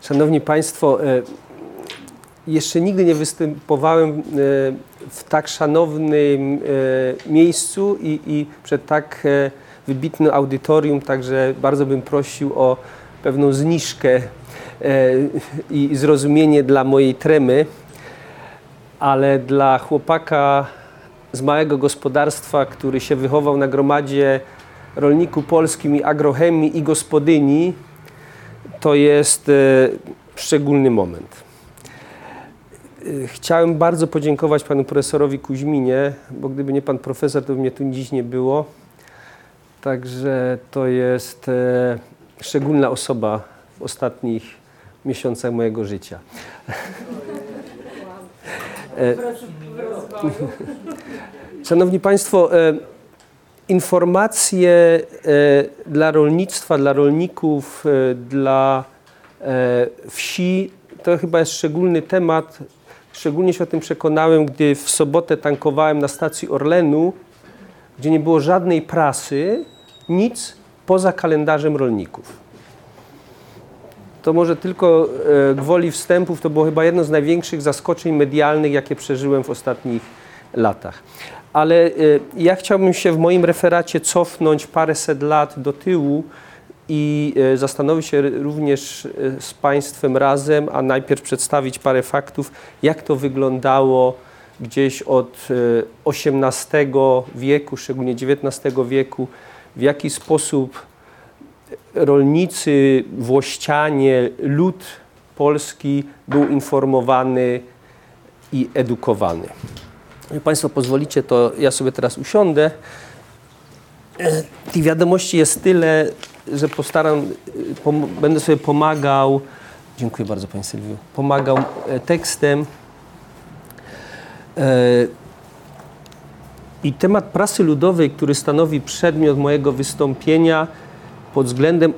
Szanowni Państwo, e, jeszcze nigdy nie występowałem e, w tak szanownym e, miejscu i, i przed tak wybitnym audytorium, także bardzo bym prosił o pewną zniżkę i zrozumienie dla mojej tremy, ale dla chłopaka z małego gospodarstwa, który się wychował na gromadzie rolniku polskim i agrochemii i gospodyni, to jest e, szczególny moment. E, chciałem bardzo podziękować panu profesorowi Kuźminie, bo gdyby nie pan profesor, to by mnie tu dziś nie było. Także to jest e, szczególna osoba w ostatnich miesiącach mojego życia. Szanowni Państwo, informacje e, dla rolnictwa, dla rolników, e, dla e, wsi to chyba jest szczególny temat. Szczególnie się o tym przekonałem, gdy w sobotę tankowałem na stacji Orlenu, gdzie nie było żadnej prasy, nic poza kalendarzem rolników. To może tylko gwoli wstępów, to było chyba jedno z największych zaskoczeń medialnych, jakie przeżyłem w ostatnich latach. Ale y, ja chciałbym się w moim referacie cofnąć paręset lat do tyłu i y, zastanowić się również z Państwem razem, a najpierw przedstawić parę faktów, jak to wyglądało gdzieś od XVIII wieku, szczególnie XIX wieku, w jaki sposób rolnicy, włościanie, lud polski był informowany i edukowany. Jak Państwo pozwolicie, to ja sobie teraz usiądę. Tych wiadomości jest tyle, że postaram, będę sobie pomagał, dziękuję bardzo Pani Sylwiu, pomagał e, tekstem. E, I temat prasy ludowej, który stanowi przedmiot mojego wystąpienia pod względem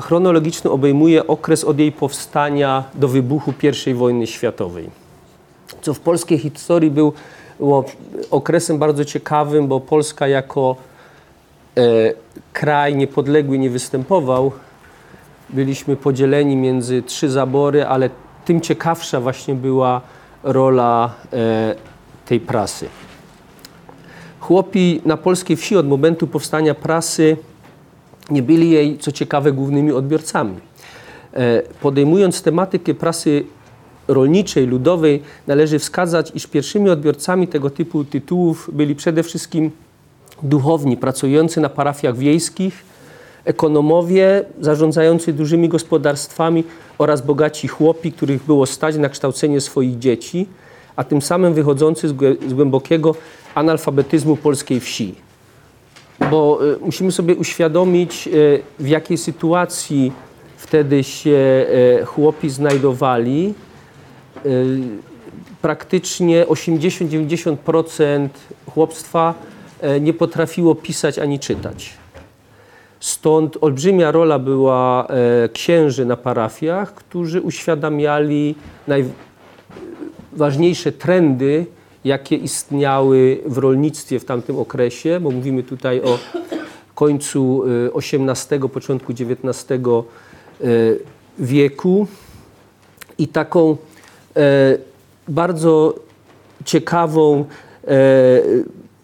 chronologicznym obejmuje okres od jej powstania do wybuchu I wojny światowej co w polskiej historii był, okresem bardzo ciekawym, bo Polska jako e, kraj niepodległy nie występował. Byliśmy podzieleni między trzy zabory, ale tym ciekawsza właśnie była rola e, tej prasy. Chłopi na polskiej wsi od momentu powstania prasy nie byli jej, co ciekawe, głównymi odbiorcami. E, podejmując tematykę prasy rolniczej, ludowej należy wskazać, iż pierwszymi odbiorcami tego typu tytułów byli przede wszystkim duchowni pracujący na parafiach wiejskich, ekonomowie zarządzający dużymi gospodarstwami oraz bogaci chłopi, których było stać na kształcenie swoich dzieci, a tym samym wychodzący z głębokiego analfabetyzmu polskiej wsi. Bo y, musimy sobie uświadomić, y, w jakiej sytuacji wtedy się y, chłopi znajdowali praktycznie 80-90% chłopstwa nie potrafiło pisać ani czytać. Stąd olbrzymia rola była księży na parafiach, którzy uświadamiali najważniejsze trendy, jakie istniały w rolnictwie w tamtym okresie, bo mówimy tutaj o końcu XVIII, e, początku XIX wieku. I taką E, bardzo ciekawą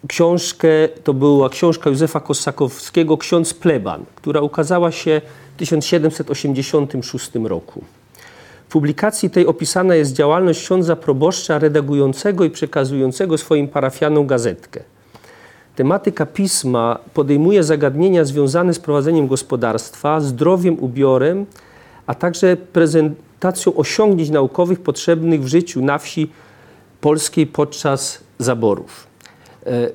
książkę, to była książka Józefa Kosakowskiego Ksiądz Pleban, która ukazała się w 1786 roku. Publikacji tej opisana jest działalność księdza proboszcza redagującego i przekazującego swoim parafianom gazetkę. Tematyka pisma podejmuje zagadnienia związane z prowadzeniem gospodarstwa, zdrowiem, ubiorem, a także prezentacją osiągnięć naukowych potrzebnych w życiu na wsi polskiej podczas zaborów. E,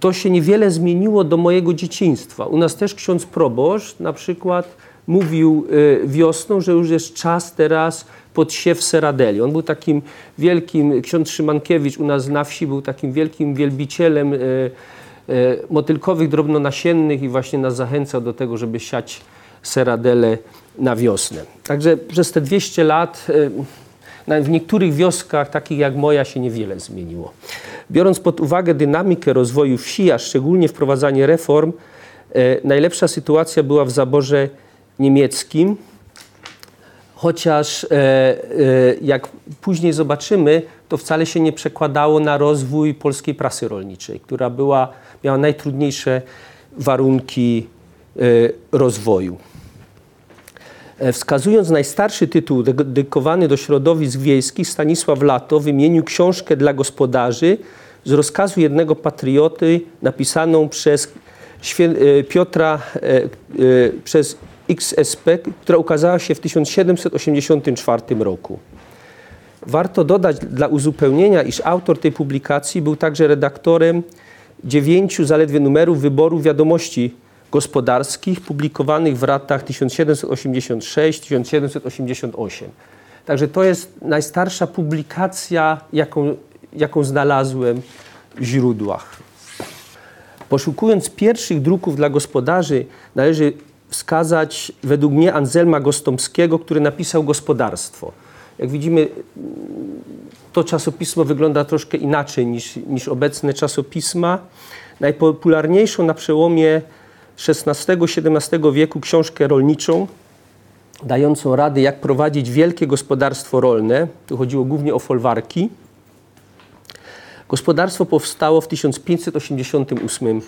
to się niewiele zmieniło do mojego dzieciństwa. U nas też ksiądz proboszcz na przykład mówił e, wiosną, że już jest czas teraz pod siew seradeli. On był takim wielkim, ksiądz Szymankiewicz u nas na wsi był takim wielkim wielbicielem e, motylkowych drobnonasiennych i właśnie nas zachęcał do tego, żeby siać seradele na wiosnę. Także przez te 200 lat w niektórych wioskach, takich jak moja, się niewiele zmieniło. Biorąc pod uwagę dynamikę rozwoju wsi, a szczególnie wprowadzanie reform, e, najlepsza sytuacja była w zaborze niemieckim, chociaż e, e, jak później zobaczymy, to wcale się nie przekładało na rozwój polskiej prasy rolniczej, która była, miała najtrudniejsze warunki e, rozwoju. Wskazując najstarszy tytuł dedykowany do środowisk wiejskich, Stanisław Lato wymienił książkę dla gospodarzy z rozkazu jednego patrioty napisaną przez Piotra, przez XSP, która ukazała się w 1784 roku. Warto dodać dla uzupełnienia, iż autor tej publikacji był także redaktorem dziewięciu zaledwie numerów wyboru wiadomości gospodarskich publikowanych w latach 1786-1788. Także to jest najstarsza publikacja, jaką, jaką znalazłem w źródłach. Poszukując pierwszych druków dla gospodarzy, należy wskazać według mnie Anselma Gostomskiego, który napisał Gospodarstwo. Jak widzimy, to czasopismo wygląda troszkę inaczej niż, niż obecne czasopisma. Najpopularniejszą na przełomie XVI-XVII wieku książkę rolniczą, dającą rady, jak prowadzić wielkie gospodarstwo rolne. Tu chodziło głównie o folwarki. Gospodarstwo powstało w 1588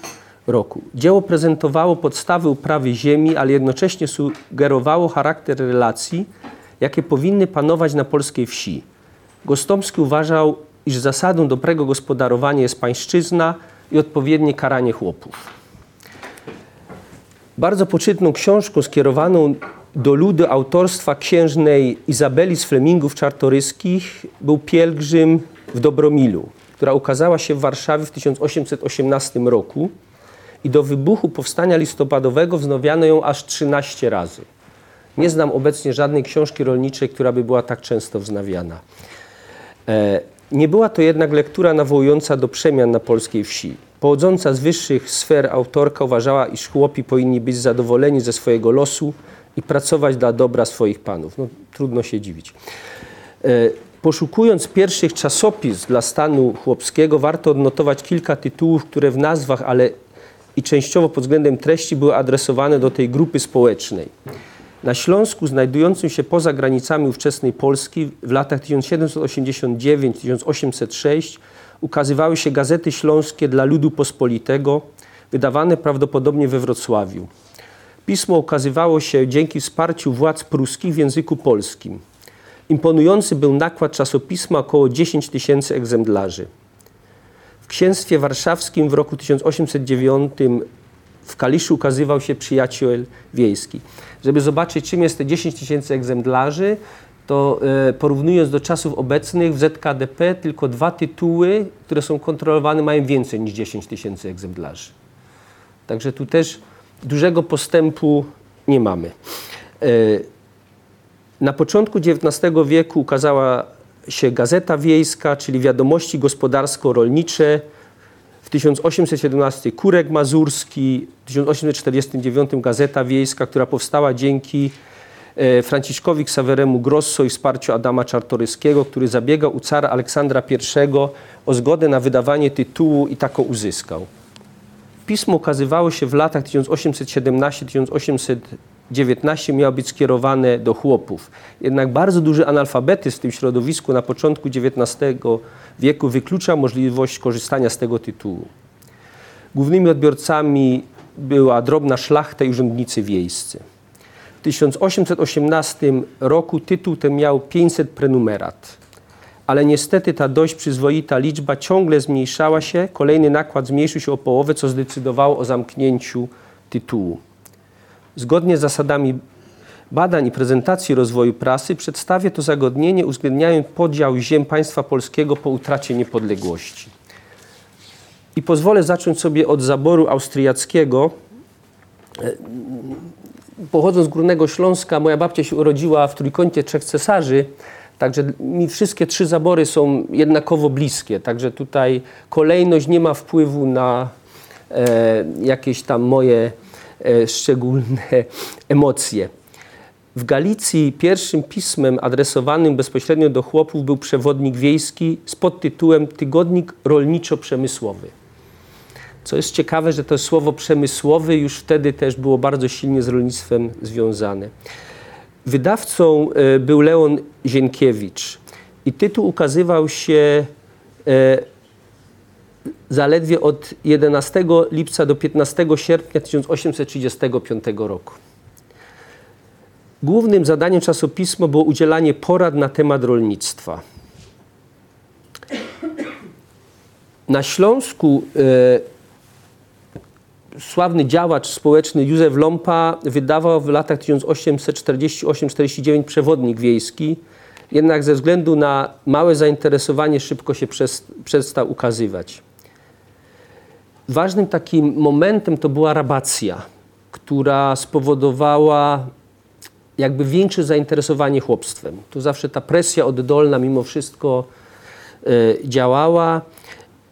roku. Dzieło prezentowało podstawy uprawy ziemi, ale jednocześnie sugerowało charakter relacji, jakie powinny panować na polskiej wsi. Gostomski uważał, iż zasadą dobrego gospodarowania jest pańszczyzna i odpowiednie karanie chłopów. Bardzo poczytną książką skierowaną do ludu autorstwa księżnej Izabeli z Flemingów Czartoryskich był Pielgrzym w Dobromilu, która ukazała się w Warszawie w 1818 roku i do wybuchu powstania listopadowego wznowiano ją aż 13 razy. Nie znam obecnie żadnej książki rolniczej, która by była tak często wznawiana. E, nie była to jednak lektura nawołująca do przemian na polskiej wsi. Pochodząca z wyższych sfer autorka uważała, iż chłopi powinni być zadowoleni ze swojego losu i pracować dla dobra swoich panów. No, trudno się dziwić. E, poszukując pierwszych czasopism dla stanu chłopskiego, warto odnotować kilka tytułów, które w nazwach, ale i częściowo pod względem treści były adresowane do tej grupy społecznej. Na Śląsku, znajdującym się poza granicami ówczesnej Polski, w latach 1789-1806 ukazywały się gazety śląskie dla ludu pospolitego, wydawane prawdopodobnie we Wrocławiu. Pismo ukazywało się dzięki wsparciu władz pruskich w języku polskim. Imponujący był nakład czasopisma około 10 tysięcy egzemplarzy. Księstwie warszawskim w roku 1809 w Kaliszu ukazywał się przyjaciel wiejski. Żeby zobaczyć, czym jest te 10 tysięcy egzemplarzy, to e, porównując do czasów obecnych w ZKDP tylko dwa tytuły, które są kontrolowane, mają więcej niż 10 tysięcy egzemplarzy. Także tu też dużego postępu nie mamy. E, na początku XIX wieku ukazała się Gazeta Wiejska, czyli wiadomości gospodarsko-rolnicze, 1817 Kurek Mazurski, w 1849 Gazeta Wiejska, która powstała dzięki e, Franciszkowi Ksaweremu Grosso i wsparciu Adama Czartoryskiego, który zabiegał u cara Aleksandra I o zgodę na wydawanie tytułu i taką uzyskał. Pismo ukazywało się w latach 1817-1819, miało być skierowane do chłopów. Jednak bardzo duży analfabetyzm w tym środowisku na początku XIX wieku wyklucza możliwość korzystania z tego tytułu. Głównymi odbiorcami była drobna szlachta i urzędnicy wiejscy. W 1818 roku tytuł ten miał 500 prenumerat, ale niestety ta dość przyzwoita liczba ciągle zmniejszała się. Kolejny nakład zmniejszył się o połowę, co zdecydowało o zamknięciu tytułu. Zgodnie z zasadami badań i prezentacji rozwoju prasy przedstawię to zagodnienie uwzględniając podział ziem państwa polskiego po utracie niepodległości. I pozwolę zacząć sobie od zaboru austriackiego. E, pochodząc z Górnego Śląska, moja babcia się urodziła w trójkącie trzech cesarzy, także mi wszystkie trzy zabory są jednakowo bliskie, także tutaj kolejność nie ma wpływu na e, jakieś tam moje szczególne emocje. W Galicji pierwszym pismem adresowanym bezpośrednio do chłopów był przewodnik wiejski z podtytułem Tygodnik Rolniczo-Przemysłowy. Co jest ciekawe, że to słowo przemysłowy już wtedy też było bardzo silnie z rolnictwem związane. Wydawcą e, był Leon Zienkiewicz i tytuł ukazywał się e, zaledwie od 11 lipca do 15 sierpnia 1835 roku. Głównym zadaniem czasopisma było udzielanie porad na temat rolnictwa. Na Śląsku e, sławny działacz społeczny Józef Lompa wydawał w latach 1848-49 przewodnik wiejski, jednak ze względu na małe zainteresowanie szybko się przestał ukazywać. Ważnym takim momentem to była rabacja, która spowodowała jakby większe zainteresowanie chłopstwem. Tu zawsze ta presja oddolna mimo wszystko y, działała.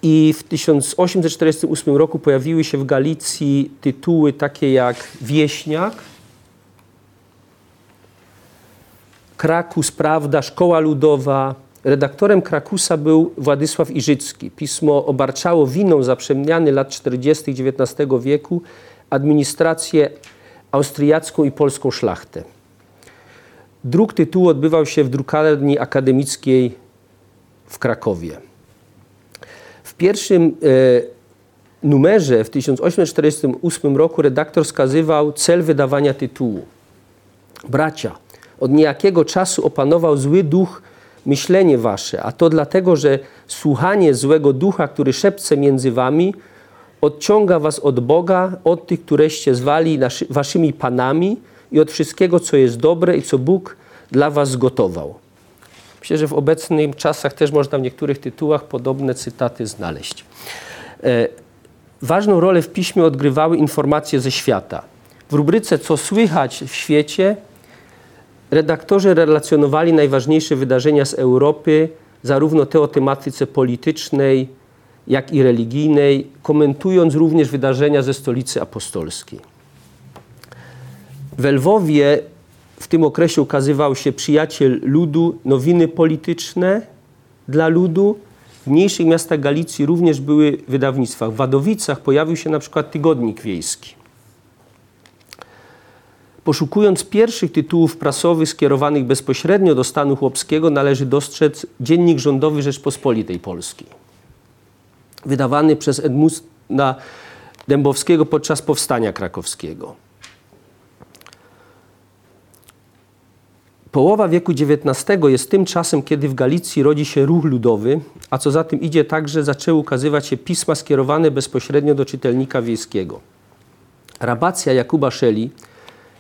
I w 1848 roku pojawiły się w Galicji tytuły takie jak Wieśniak, Krakus, Prawda, Szkoła Ludowa. Redaktorem Krakusa był Władysław Iżycki. Pismo obarczało winą za przemiany lat 40. XIX wieku administrację austriacką i polską szlachtę. Druk tytułu odbywał się w drukarni akademickiej w Krakowie. W pierwszym e, numerze w 1848 roku redaktor wskazywał cel wydawania tytułu. Bracia, od niejakiego czasu opanował zły duch myślenie wasze, a to dlatego, że słuchanie złego ducha, który szepce między wami, odciąga was od Boga, od tych, któreście zwali waszymi panami, i od wszystkiego, co jest dobre i co Bóg dla was zgotował. Myślę, że w obecnych czasach też można w niektórych tytułach podobne cytaty znaleźć. E, ważną rolę w piśmie odgrywały informacje ze świata. W rubryce Co słychać w świecie redaktorzy relacjonowali najważniejsze wydarzenia z Europy, zarówno te o tematyce politycznej, jak i religijnej, komentując również wydarzenia ze stolicy apostolskiej. W Lwowie w tym okresie ukazywał się Przyjaciel Ludu, nowiny polityczne dla ludu. W mniejszych miastach Galicji również były wydawnictwa. W Wadowicach pojawił się na przykład Tygodnik Wiejski. Poszukując pierwszych tytułów prasowych skierowanych bezpośrednio do stanu chłopskiego, należy dostrzec Dziennik Rządowy Rzeczpospolitej Polskiej, wydawany przez Edmunda Dębowskiego podczas Powstania Krakowskiego. Połowa wieku XIX jest tym czasem, kiedy w Galicji rodzi się ruch ludowy, a co za tym idzie także zaczęły ukazywać się pisma skierowane bezpośrednio do czytelnika wiejskiego. Rabacja Jakuba Szeli,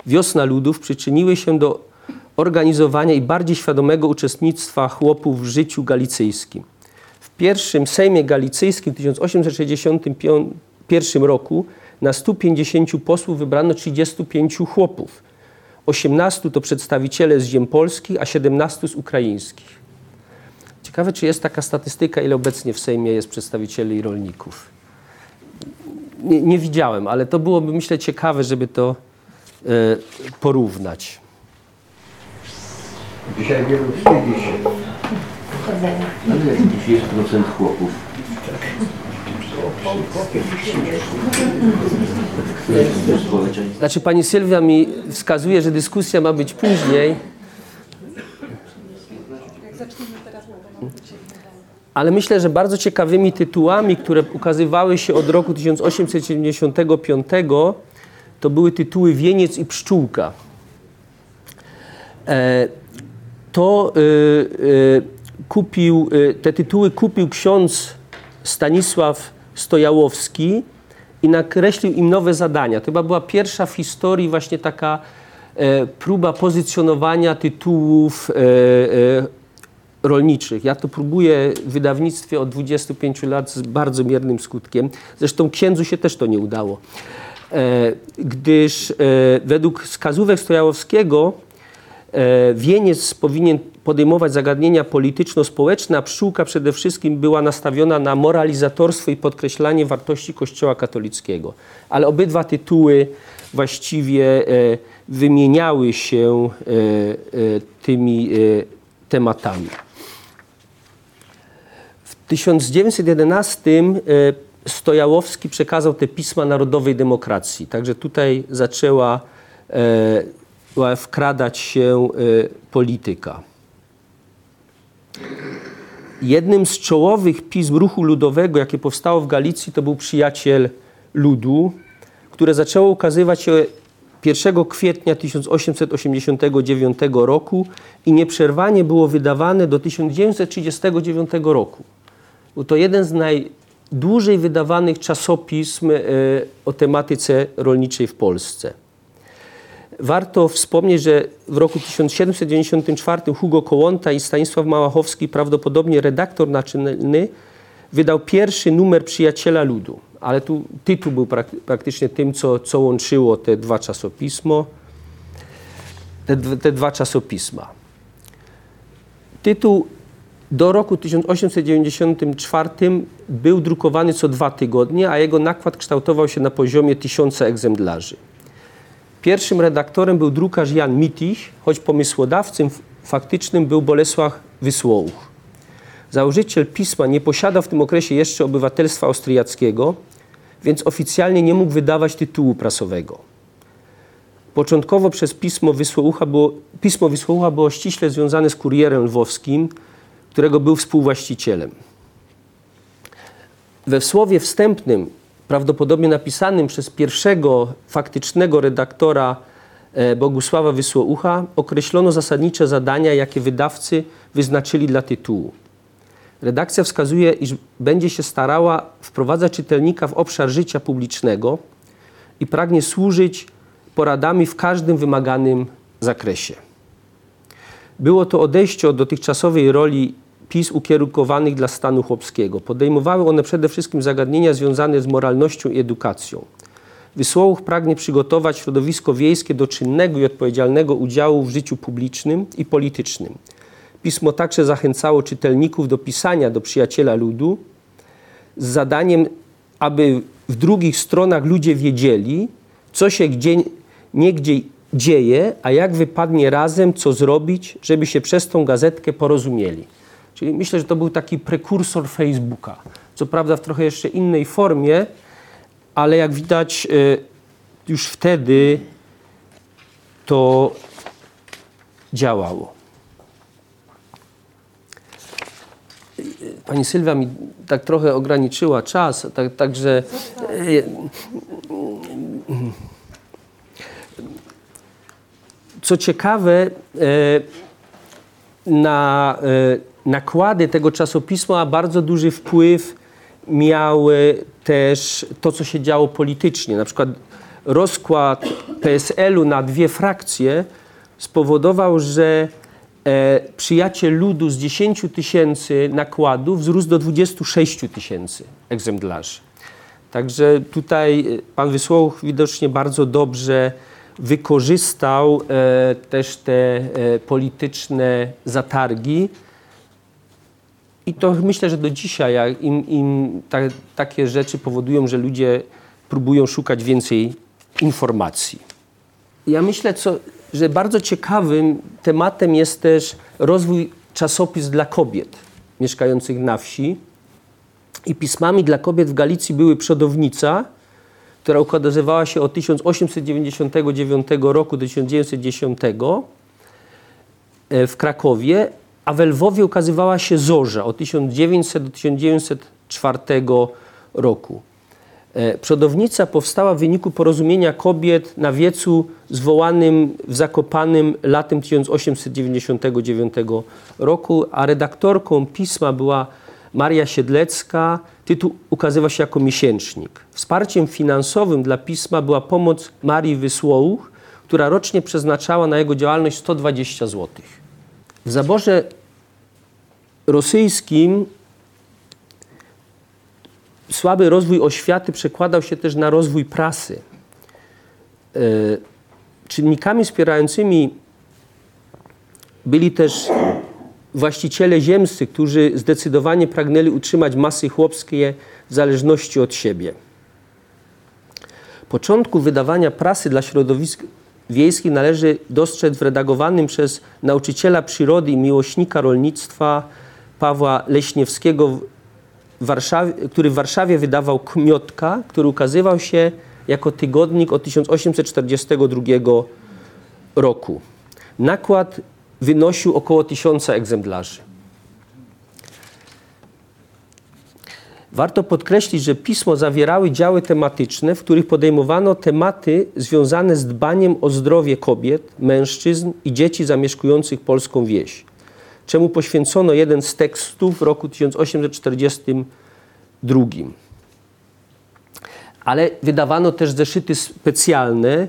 Wiosna Ludów przyczyniły się do organizowania i bardziej świadomego uczestnictwa chłopów w życiu galicyjskim. W pierwszym Sejmie Galicyjskim w 1861 roku na 150 posłów wybrano 35 chłopów – 18 to przedstawiciele z ziem polskich, a 17 z ukraińskich. Ciekawe, czy jest taka statystyka, ile obecnie w Sejmie jest przedstawicieli rolników. Nie, nie widziałem, ale to byłoby, myślę, ciekawe, żeby to porównać. Dzisiaj wielu wstydzi się. Ale jest procent chłopów. Znaczy pani Sylwia mi wskazuje, że dyskusja ma być później. Ale myślę, że bardzo ciekawymi tytułami, które ukazywały się od roku 1875, to były tytuły Wieniec i Pszczółka. E, to y, y, kupił, te tytuły kupił ksiądz Stanisław Stojałowski i nakreślił im nowe zadania. To chyba była pierwsza w historii właśnie taka e, próba pozycjonowania tytułów e, e, rolniczych. Ja to próbuję w wydawnictwie od 25 lat z bardzo miernym skutkiem. Zresztą księdzu się też to nie udało. E, gdyż e, według wskazówek Stojałowskiego e, wieniec powinien podejmować zagadnienia polityczno-społeczne, a pszczółka przede wszystkim była nastawiona na moralizatorstwo i podkreślanie wartości Kościoła katolickiego. Ale obydwa tytuły właściwie wymieniały się tymi tematami. W 1911 Stojałowski przekazał te pisma narodowej demokracji. Także tutaj zaczęła wkradać się polityka. Jednym z czołowych pism ruchu ludowego, jakie powstało w Galicji, to był Przyjaciel Ludu, które zaczęło ukazywać się 1 kwietnia 1889 roku i nieprzerwanie było wydawane do 1939 roku. Był to jeden z najdłużej wydawanych czasopism e, o tematyce rolniczej w Polsce. Warto wspomnieć, że w roku 1794 Hugo Kołąta i Stanisław Małachowski, prawdopodobnie redaktor naczelny, wydał pierwszy numer Przyjaciela Ludu. Ale tu tytuł był prak praktycznie tym, co, co łączyło te dwa czasopismo, te, te dwa czasopisma. Tytuł do roku 1894 był drukowany co dwa tygodnie, a jego nakład kształtował się na poziomie tysiąca egzemplarzy. Pierwszym redaktorem był drukarz Jan Mitich, choć pomysłodawcą faktycznym był Bolesław Wysłołuch. Założyciel pisma nie posiadał w tym okresie jeszcze obywatelstwa austriackiego, więc oficjalnie nie mógł wydawać tytułu prasowego. Początkowo przez pismo Wysłołucha było, pismo Wysłołucha było ściśle związane z kurierem lwowskim, którego był współwłaścicielem. We słowie wstępnym prawdopodobnie napisanym przez pierwszego faktycznego redaktora e, Bogusława Wysłoucha określono zasadnicze zadania, jakie wydawcy wyznaczyli dla tytułu. Redakcja wskazuje, iż będzie się starała wprowadzać czytelnika w obszar życia publicznego i pragnie służyć poradami w każdym wymaganym zakresie. Było to odejście od dotychczasowej roli PiS ukierunkowanych dla stanu chłopskiego. Podejmowały one przede wszystkim zagadnienia związane z moralnością i edukacją. Wysłołuch pragnie przygotować środowisko wiejskie do czynnego i odpowiedzialnego udziału w życiu publicznym i politycznym. Pismo także zachęcało czytelników do pisania do przyjaciela ludu z zadaniem, aby w drugich stronach ludzie wiedzieli, co się gdzie, niegdzie dzieje, a jak wypadnie razem, co zrobić, żeby się przez tą gazetkę porozumieli. Czyli myślę, że to był taki prekursor Facebooka. Co prawda w trochę jeszcze innej formie, ale jak widać e, już wtedy to działało. Pani Sylwia mi tak trochę ograniczyła czas, tak, także e, co ciekawe, e, na nakłady tego czasopisma bardzo duży wpływ miały też to, co się działo politycznie. Na przykład rozkład PSL-u na dwie frakcje spowodował, że e, przyjaciel ludu z 10 tysięcy nakładów wzrósł do 26 tysięcy egzemplarzy. Także tutaj e, pan Wysłołuch widocznie bardzo dobrze wykorzystał e, też te e, polityczne zatargi. I to myślę, że do dzisiaj im, im ta, takie rzeczy powodują, że ludzie próbują szukać więcej informacji. Ja myślę, co, że bardzo ciekawym tematem jest też rozwój czasopis dla kobiet mieszkających na wsi. I pismami dla kobiet w Galicji były Przodownica, która ukazywała się od 1899 roku do 1910 e, w Krakowie, a we Lwowie ukazywała się Zorza od 1900 do 1904 roku. E, przodownica powstała w wyniku porozumienia kobiet na wiecu zwołanym w Zakopanym latem 1899 roku, a redaktorką pisma była Maria Siedlecka. Tytuł ukazywał się jako miesięcznik. Wsparciem finansowym dla pisma była pomoc Marii Wysłołuch, która rocznie przeznaczała na jego działalność 120 zł. W zaborze rosyjskim słaby rozwój oświaty przekładał się też na rozwój prasy. E, czynnikami wspierającymi byli też właściciele ziemscy, którzy zdecydowanie pragnęli utrzymać masy chłopskie w zależności od siebie. Początku wydawania prasy dla środowisk wiejskich należy dostrzec w redagowanym przez nauczyciela przyrody i miłośnika rolnictwa Pawła Leśniewskiego, w Warszawie, który w Warszawie wydawał Kmiotka, który ukazywał się jako tygodnik od 1842 roku. Nakład wynosił około tysiąca egzemplarzy. Warto podkreślić, że pismo zawierały działy tematyczne, w których podejmowano tematy związane z dbaniem o zdrowie kobiet, mężczyzn i dzieci zamieszkujących polską wieś, czemu poświęcono jeden z tekstów w roku 1842. Ale wydawano też zeszyty specjalne,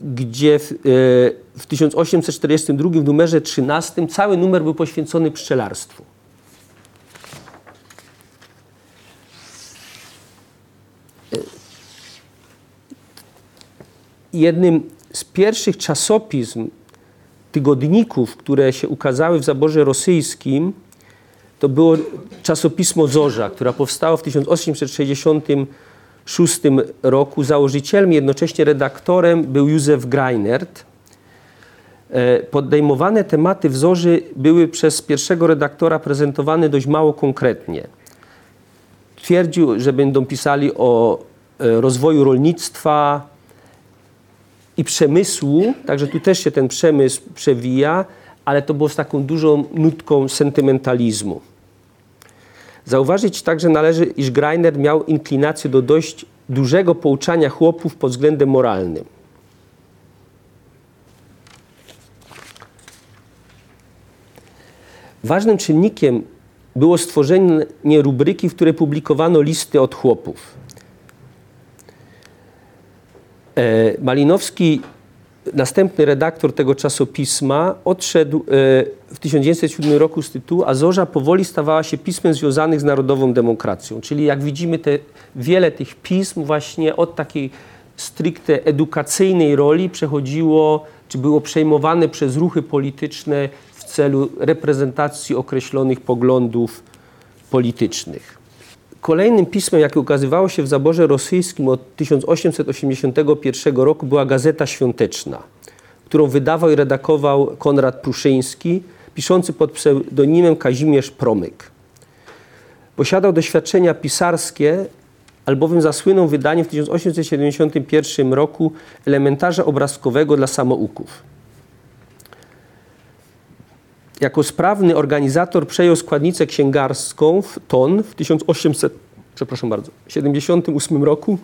gdzie w, e, w 1842 w numerze 13 cały numer był poświęcony pszczelarstwu. jednym z pierwszych czasopism, tygodników, które się ukazały w zaborze rosyjskim, to było czasopismo Zorza, która powstała w 1866 roku. Założycielem, jednocześnie redaktorem był Józef Greinert. E, podejmowane tematy w Zorzy były przez pierwszego redaktora prezentowane dość mało konkretnie. Twierdził, że będą pisali o e, rozwoju rolnictwa, i przemysłu, także tu też się ten przemysł przewija, ale to było z taką dużą nutką sentymentalizmu. Zauważyć także należy, iż Greiner miał inklinację do dość dużego pouczania chłopów pod względem moralnym. Ważnym czynnikiem było stworzenie rubryki, w której publikowano listy od chłopów. E, Malinowski, następny redaktor tego czasopisma, odszedł e, w 1907 roku z tytułu, a Zorza powoli stawała się pismem związanych z narodową demokracją. Czyli jak widzimy, te, wiele tych pism właśnie od takiej stricte edukacyjnej roli przechodziło, czy było przejmowane przez ruchy polityczne w celu reprezentacji określonych poglądów politycznych. Kolejnym pismem, jakie ukazywało się w zaborze rosyjskim od 1881 roku, była Gazeta Świąteczna, którą wydawał i redakował Konrad Pruszyński, piszący pod pseudonimem Kazimierz Promyk. Posiadał doświadczenia pisarskie, albowiem zasłynął wydaniem w 1871 roku elementarza obrazkowego dla samouków. Jako sprawny organizator przejął składnicę księgarską w TON w 1878 roku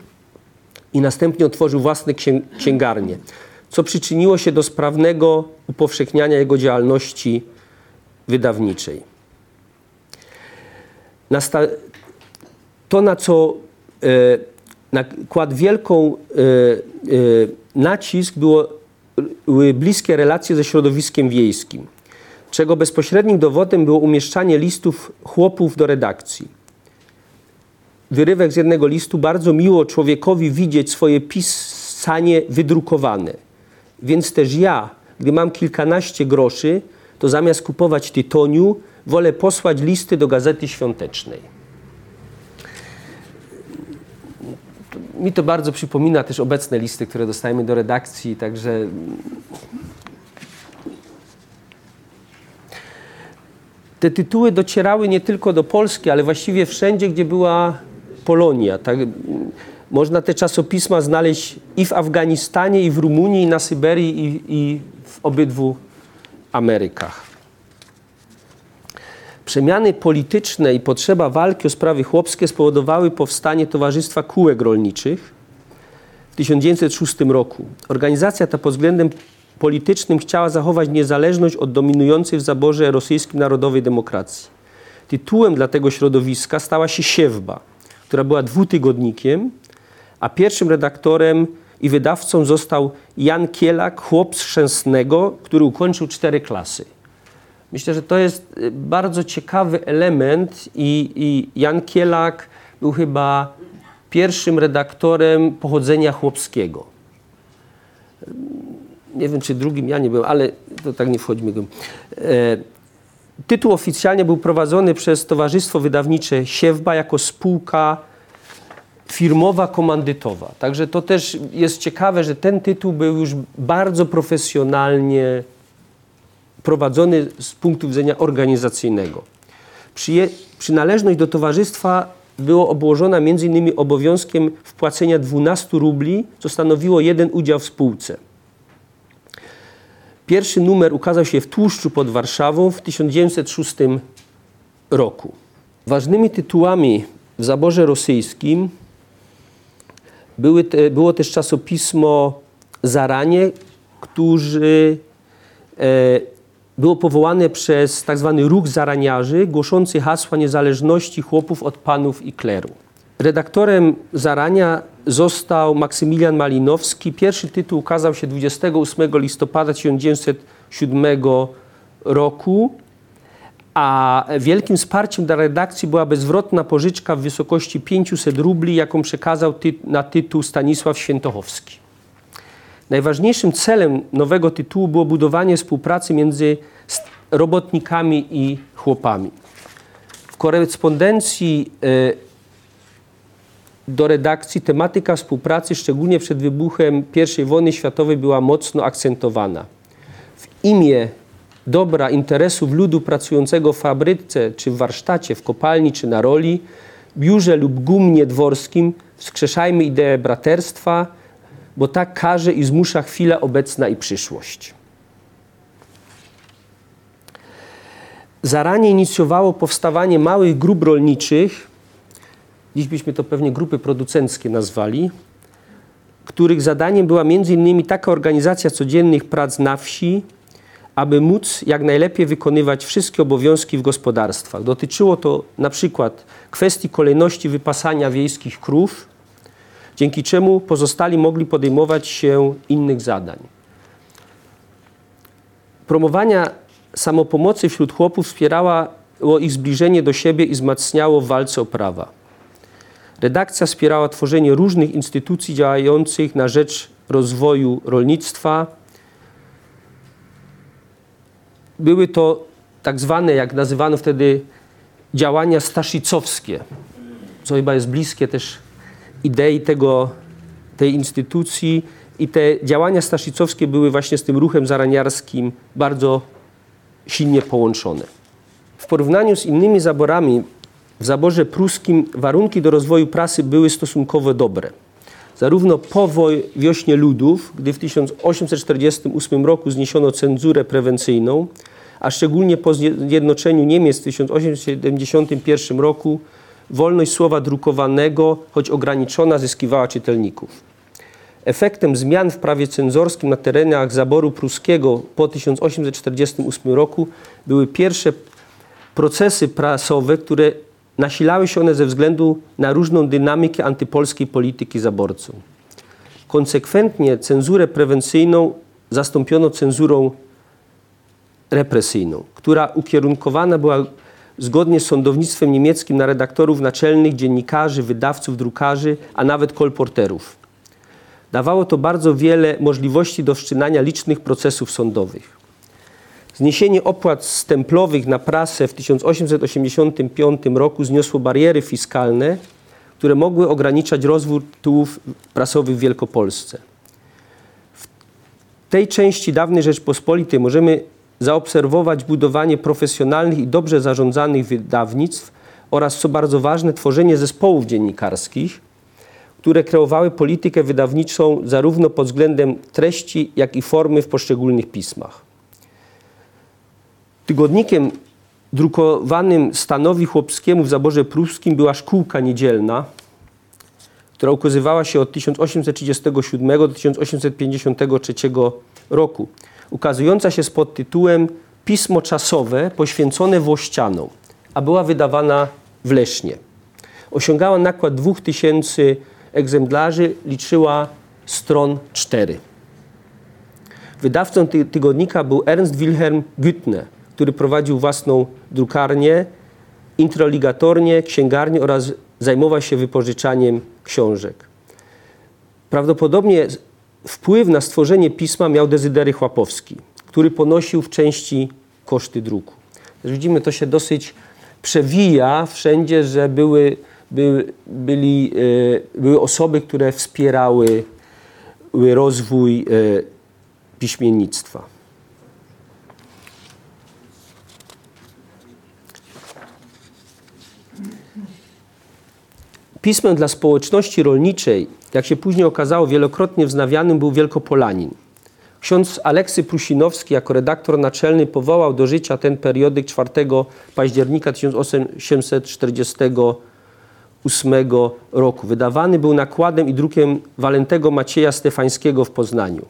i następnie otworzył własne księgarnie, co przyczyniło się do sprawnego upowszechniania jego działalności wydawniczej. To, na co e, nakładł wielką e, e, nacisk, było, były bliskie relacje ze środowiskiem wiejskim czego bezpośrednim dowodem było umieszczanie listów chłopów do redakcji. Wyrywek z jednego listu bardzo miło człowiekowi widzieć swoje pisanie wydrukowane. Więc też ja, gdy mam kilkanaście groszy, to zamiast kupować tytoniu, wolę posłać listy do gazety świątecznej. Mi to bardzo przypomina też obecne listy, które dostajemy do redakcji, także te tytuły docierały nie tylko do Polski, ale właściwie wszędzie, gdzie była Polonia. Tak, można te czasopisma znaleźć i w Afganistanie, i w Rumunii, i na Syberii, i, i w obydwu Amerykach. Przemiany polityczne i potrzeba walki o sprawy chłopskie spowodowały powstanie Towarzystwa Kółek Rolniczych w 1906 roku. Organizacja ta pod względem politycznym chciała zachować niezależność od dominującej w zaborze rosyjskim narodowej demokracji. Tytułem dla tego środowiska stała się Siewba, która była dwutygodnikiem, a pierwszym redaktorem i wydawcą został Jan Kielak, chłop z Chrzęsnego, który ukończył cztery klasy. Myślę, że to jest y, bardzo ciekawy element i, i Jan Kielak był chyba pierwszym redaktorem pochodzenia chłopskiego nie wiem czy drugim ja nie byłem, ale to tak nie wchodźmy. E, tytuł oficjalnie był prowadzony przez Towarzystwo Wydawnicze Siewba jako spółka firmowa, komandytowa. Także to też jest ciekawe, że ten tytuł był już bardzo profesjonalnie prowadzony z punktu widzenia organizacyjnego. Przyje przynależność do towarzystwa była obłożona m.in. obowiązkiem wpłacenia 12 rubli, co stanowiło jeden udział w spółce. Pierwszy numer ukazał się w Tłuszczu pod Warszawą w 1906 roku. Ważnymi tytułami w zaborze rosyjskim były te, było też czasopismo Zaranie, którzy e, było powołane przez tak zwany ruch zaraniarzy, głoszący hasła niezależności chłopów od panów i kleru. Redaktorem Zarania został Maksymilian Malinowski. Pierwszy tytuł ukazał się 28 listopada 1907 roku, a wielkim wsparciem dla redakcji była bezwrotna pożyczka w wysokości 500 rubli, jaką przekazał ty na tytuł Stanisław Świętochowski. Najważniejszym celem nowego tytułu było budowanie współpracy między robotnikami i chłopami. W korespondencji y, do redakcji tematyka współpracy, szczególnie przed wybuchem I wojny światowej, była mocno akcentowana. W imię dobra interesów ludu pracującego w fabryce, czy w warsztacie, w kopalni, czy na roli, biurze lub gumnie dworskim wskrzeszajmy ideę braterstwa, bo tak każe i zmusza chwila obecna i przyszłość. Zaranie inicjowało powstawanie małych grup rolniczych, dziś byśmy to pewnie grupy producenckie nazwali, których zadaniem była m.in. taka organizacja codziennych prac na wsi, aby móc jak najlepiej wykonywać wszystkie obowiązki w gospodarstwach. Dotyczyło to na przykład kwestii kolejności wypasania wiejskich krów, dzięki czemu pozostali mogli podejmować się innych zadań. Promowania samopomocy wśród chłopów wspierało ich zbliżenie do siebie i wzmacniało w walce o prawa. Redakcja wspierała tworzenie różnych instytucji działających na rzecz rozwoju rolnictwa. Były to tak zwane, jak nazywano wtedy, działania staszicowskie, co chyba jest bliskie też idei tego, tej instytucji i te działania staszicowskie były właśnie z tym ruchem zaraniarskim bardzo silnie połączone. W porównaniu z innymi zaborami, w zaborze pruskim warunki do rozwoju prasy były stosunkowo dobre. Zarówno po wiośnie ludów, gdy w 1848 roku zniesiono cenzurę prewencyjną, a szczególnie po zjednoczeniu Niemiec w 1871 roku, wolność słowa drukowanego, choć ograniczona, zyskiwała czytelników. Efektem zmian w prawie cenzorskim na terenach zaboru pruskiego po 1848 roku były pierwsze procesy prasowe, które nasilały się one ze względu na różną dynamikę antypolskiej polityki zaborców. Konsekwentnie cenzurę prewencyjną zastąpiono cenzurą represyjną, która ukierunkowana była zgodnie z sądownictwem niemieckim na redaktorów naczelnych, dziennikarzy, wydawców, drukarzy, a nawet kolporterów. Dawało to bardzo wiele możliwości do wszczynania licznych procesów sądowych. Zniesienie opłat stemplowych na prasę w 1885 roku zniosło bariery fiskalne, które mogły ograniczać rozwój tytułów prasowych w Wielkopolsce. W tej części dawnej Rzeczpospolitej możemy zaobserwować budowanie profesjonalnych i dobrze zarządzanych wydawnictw oraz, co bardzo ważne, tworzenie zespołów dziennikarskich, które kreowały politykę wydawniczą zarówno pod względem treści, jak i formy w poszczególnych pismach. Tygodnikiem drukowanym stanowi chłopskiemu w zaborze pruskim była szkółka niedzielna, która ukazywała się od 1837 do 1853 roku, ukazująca się z podtytułem Pismo czasowe poświęcone Włościanom, a była wydawana w Lesznie. Osiągała nakład 2000 egzemplarzy, liczyła stron 4. Wydawcą ty tygodnika był Ernst Wilhelm Güttner, który prowadził własną drukarnię, introligatornię, księgarnię oraz zajmował się wypożyczaniem książek. Prawdopodobnie wpływ na stworzenie pisma miał Dezydery Chłapowski, który ponosił w części koszty druku. widzimy, to się dosyć przewija wszędzie, że były by, byli, e, były osoby, które wspierały rozwój e, piśmiennictwa. Pismem dla społeczności rolniczej, jak się później okazało, wielokrotnie wznawianym był Wielkopolanin. Ksiądz Aleksy Prusinowski jako redaktor naczelny powołał do życia ten periodyk 4 października 1848 roku. Wydawany był nakładem i drukiem Walentego Macieja Stefańskiego w Poznaniu.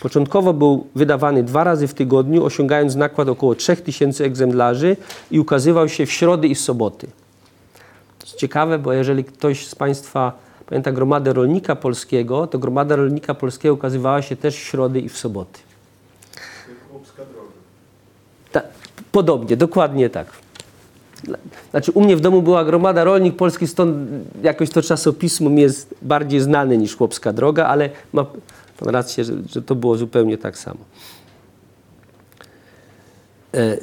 Początkowo był wydawany dwa razy w tygodniu, osiągając nakład około 3000 egzemplarzy i ukazywał się w środy i soboty. Jest ciekawe, bo jeżeli ktoś z Państwa pamięta Gromadę Rolnika Polskiego, to Gromada Rolnika Polskiego ukazywała się też w środy i w soboty. Ta, podobnie, dokładnie tak. Znaczy u mnie w domu była Gromada Rolnik Polski, stąd jakoś to czasopismo mi jest bardziej znane niż Chłopska Droga, ale ma pan rację, że, że to było zupełnie tak samo. E,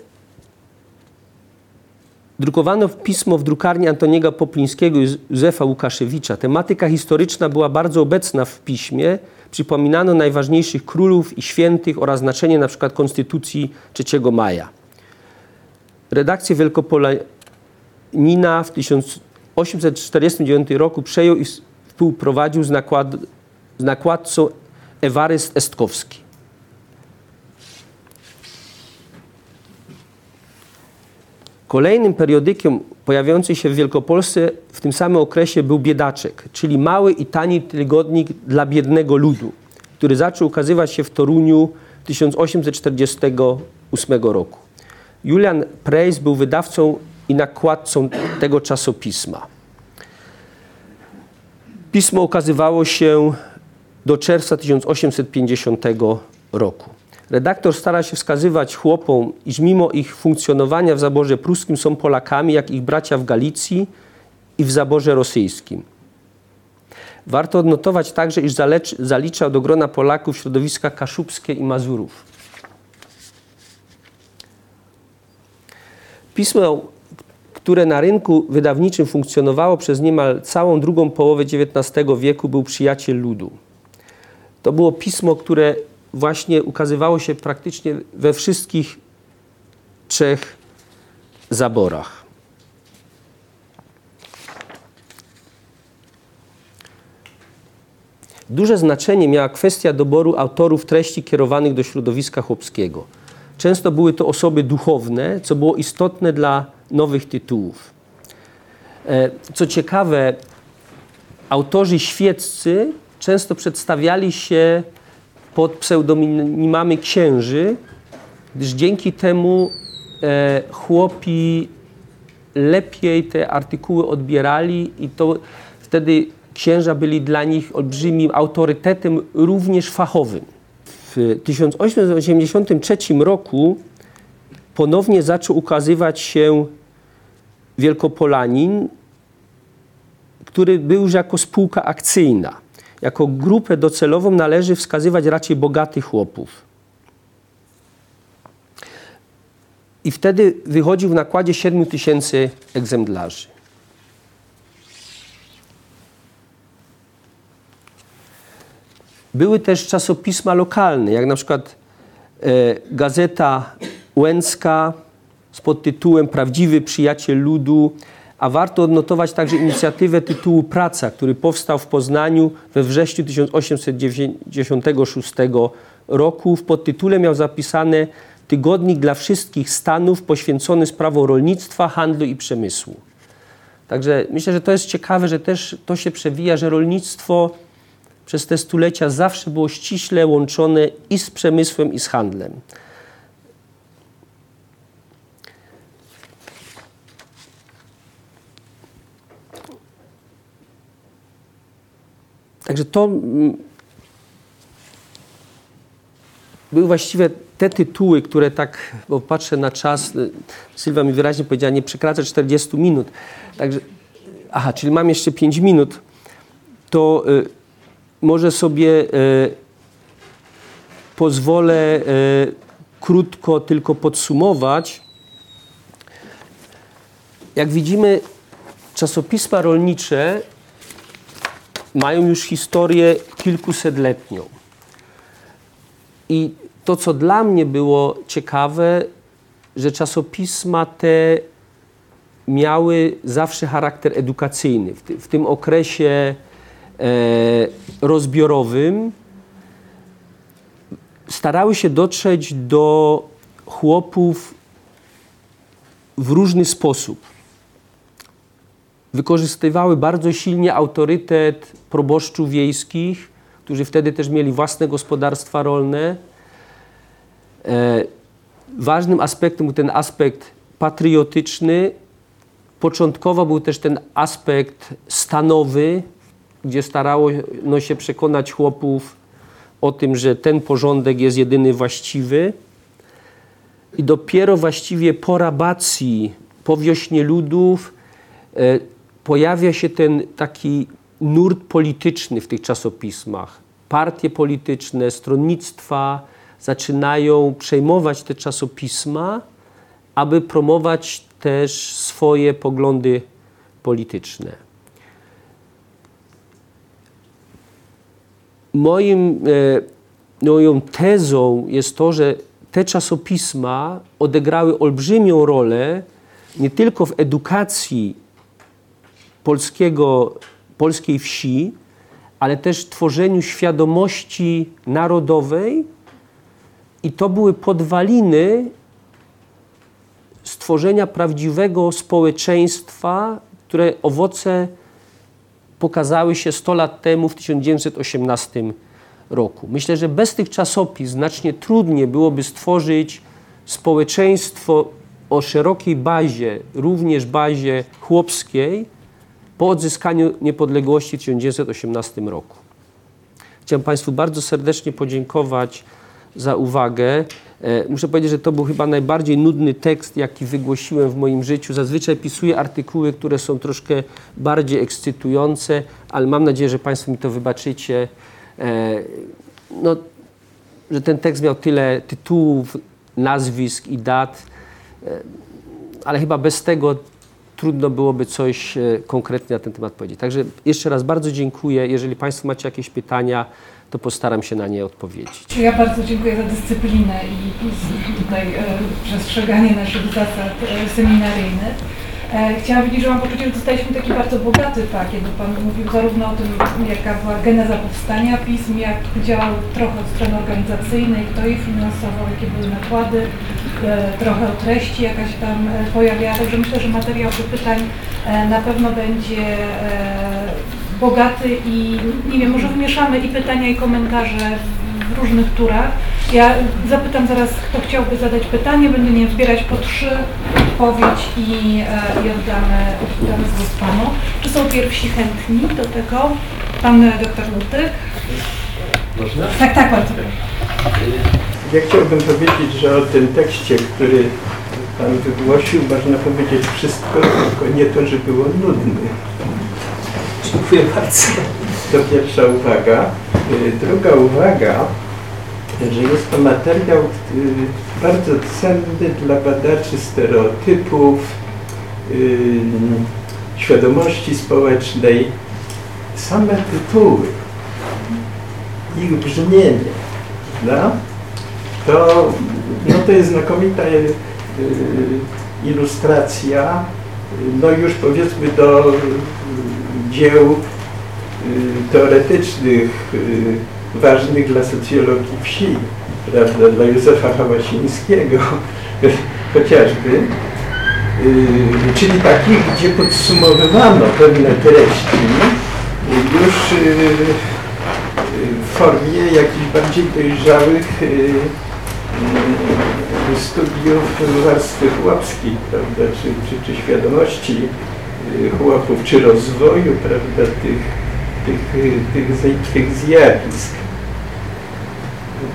Drukowano pismo w drukarni Antoniego Poplińskiego i Józefa Łukaszewicza. Tematyka historyczna była bardzo obecna w piśmie. Przypominano najważniejszych królów i świętych oraz znaczenie np. Konstytucji 3 maja. Redakcję Wielkopolanina w 1849 roku przejął i współprowadził z, nakład, z nakładcą Ewaryst Estkowski. Kolejnym periodykiem pojawiającym się w Wielkopolsce w tym samym okresie był Biedaczek, czyli mały i tani tygodnik dla biednego ludu, który zaczął ukazywać się w Toruniu 1848 roku. Julian Preis był wydawcą i nakładcą tego czasopisma. Pismo ukazywało się do czerwca 1850 roku. Redaktor stara się wskazywać chłopom, iż mimo ich funkcjonowania w zaborze pruskim są Polakami, jak ich bracia w Galicji i w zaborze rosyjskim. Warto odnotować także, iż zaliczał do grona Polaków środowiska kaszubskie i Mazurów. Pismo, które na rynku wydawniczym funkcjonowało przez niemal całą drugą połowę XIX wieku, był Przyjaciel Ludu. To było pismo, które właśnie ukazywało się praktycznie we wszystkich trzech zaborach. Duże znaczenie miała kwestia doboru autorów treści kierowanych do środowiska chłopskiego. Często były to osoby duchowne, co było istotne dla nowych tytułów. E, co ciekawe, autorzy świeccy często przedstawiali się pod pseudonimami księży, gdyż dzięki temu e, chłopi lepiej te artykuły odbierali i to wtedy księża byli dla nich olbrzymim autorytetem, również fachowym. W 1883 roku ponownie zaczął ukazywać się Wielkopolanin, który był już jako spółka akcyjna jako grupę docelową należy wskazywać raczej bogatych chłopów. I wtedy wychodził w nakładzie 7 tysięcy egzemplarzy. Były też czasopisma lokalne, jak na przykład e, Gazeta Łęcka z podtytułem Prawdziwy Przyjaciel Ludu, a warto odnotować także inicjatywę tytułu Praca, który powstał w Poznaniu we wrześniu 1896 roku. W podtytule miał zapisane Tygodnik dla wszystkich stanów poświęcony sprawom rolnictwa, handlu i przemysłu. Także myślę, że to jest ciekawe, że też to się przewija, że rolnictwo przez te stulecia zawsze było ściśle łączone i z przemysłem, i z handlem. Także to mm, były właściwie te tytuły, które tak, bo patrzę na czas, y, Sylwia mi wyraźnie powiedziała, nie przekracza 40 minut. Także, aha, czyli mam jeszcze 5 minut, to y, może sobie y, pozwolę y, krótko tylko podsumować. Jak widzimy, czasopisma rolnicze mają już historię kilkusetletnią. I to, co dla mnie było ciekawe, że czasopisma te miały zawsze charakter edukacyjny. W, ty, w tym okresie e, rozbiorowym starały się dotrzeć do chłopów w różny sposób. Wykorzystywały bardzo silnie autorytet proboszczów wiejskich, którzy wtedy też mieli własne gospodarstwa rolne. E, ważnym aspektem był ten aspekt patriotyczny. Początkowo był też ten aspekt stanowy, gdzie starało no, się przekonać chłopów o tym, że ten porządek jest jedyny właściwy. I dopiero właściwie po rabacji, po wiośnie ludów e, pojawia się ten taki nurt polityczny w tych czasopismach. Partie polityczne, stronnictwa zaczynają przejmować te czasopisma, aby promować też swoje poglądy polityczne. Moim, e, moją tezą jest to, że te czasopisma odegrały olbrzymią rolę nie tylko w edukacji polskiego, polskiej wsi, ale też tworzeniu świadomości narodowej i to były podwaliny stworzenia prawdziwego społeczeństwa, które owoce pokazały się 100 lat temu, w 1918 roku. Myślę, że bez tych czasopism znacznie trudniej byłoby stworzyć społeczeństwo o szerokiej bazie, również bazie chłopskiej, po odzyskaniu niepodległości w 1918 roku. Chciałem Państwu bardzo serdecznie podziękować za uwagę. E, muszę powiedzieć, że to był chyba najbardziej nudny tekst, jaki wygłosiłem w moim życiu. Zazwyczaj pisuję artykuły, które są troszkę bardziej ekscytujące, ale mam nadzieję, że Państwo mi to wybaczycie. E, no, że ten tekst miał tyle tytułów, nazwisk i dat, e, ale chyba bez tego trudno byłoby coś konkretnie na ten temat powiedzieć. Także jeszcze raz bardzo dziękuję. Jeżeli Państwo macie jakieś pytania, to postaram się na nie odpowiedzieć. Ja bardzo dziękuję za dyscyplinę i tutaj e, przestrzeganie naszych zasad e, seminaryjnych. E, chciałam powiedzieć, że mam poczucie, że dostaliśmy taki bardzo bogaty pakiet, bo Pan mówił zarówno o tym, jaka była geneza powstania pism, jak działał trochę od strony organizacyjnej, kto je finansował, jakie były nakłady, e, trochę o treści jakaś tam e, pojawiała, także myślę, że materiał do pytań na pewno będzie bogaty i nie wiem, może wmieszamy i pytania i komentarze w różnych turach. Ja zapytam zaraz, kto chciałby zadać pytanie, będę nie zbierać po trzy, odpowiedź i, e, i oddamy, oddamy głos Panu. Czy są pierwsi chętni do tego? Pan doktor Lutyk. Można? Tak, tak, bardzo. Ja chciałbym powiedzieć, że o tym tekście, który Pan wygłosił, można powiedzieć wszystko, tylko nie to, że było nudny. Dziękuję bardzo. To pierwsza uwaga. Y, Druga uwaga, że jest to materiał y, bardzo cenny dla badaczy stereotypów, y, świadomości społecznej. Same tytuły, ich brzmienie, prawda? to, no to jest znakomita ilustracja, no już powiedzmy do dzieł teoretycznych, y, ważnych dla socjologii wsi, prawda, dla Józefa Hałasińskiego chociażby, y, czyli takich, gdzie podsumowywano pewne treści już y, y, w formie jakichś bardziej dojrzałych y, y, studiów warstwy chłopskiej, prawda, czy, czy, czy świadomości y, chłopów, czy rozwoju, prawda, tych, tych, tych, tych zjawisk.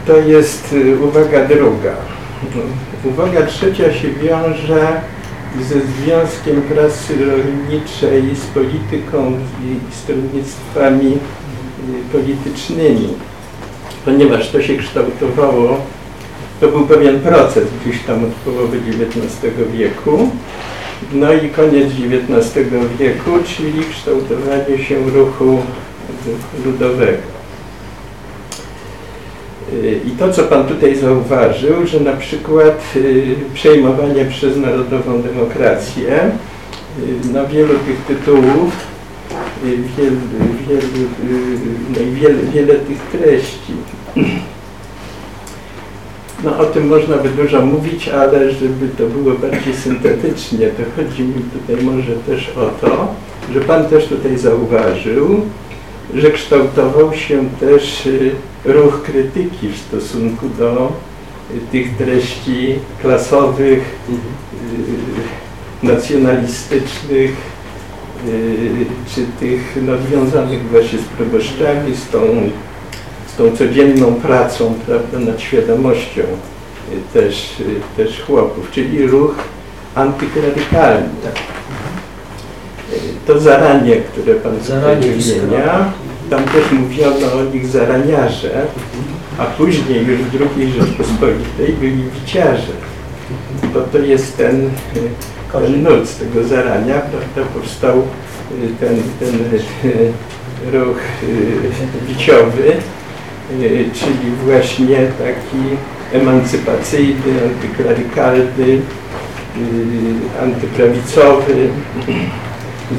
To jest y, uwaga druga. Uwaga trzecia się wiąże ze Związkiem Prasy Rolniczej, z polityką i stronnictwami y, politycznymi, ponieważ to się kształtowało, to był pewien proces gdzieś tam od połowy XIX wieku No i koniec XIX wieku, czyli kształtowanie się ruchu ludowego. Y, I to, co Pan tutaj zauważył, że na przykład y, przejmowanie przez narodową demokrację, y, no wielu tych tytułów, wiele, no wiele, wiele tych treści. No o tym można by dużo mówić, ale żeby to było bardziej syntetycznie, to chodzi mi tutaj może też o to, że Pan też tutaj zauważył, że kształtował się też y, ruch krytyki w stosunku do y, tych treści klasowych, y, nacjonalistycznych, czy tych no, związanych właśnie z proboszczami, z tą, tą codzienną pracą prawda, nad świadomością też, też chłopów, czyli ruch antyklerykalny. To zaranie, które Pan zaranie wymienia, tam też mówiono o nich zaraniarze, a później już w II Rzeczpospolitej byli wiciarze. Bo to jest ten, ten nut z tego zarania, prawda, powstał ten, ten ruch wiciowy, czyli właśnie taki emancypacyjny, antyklerykalny, antyprawicowy,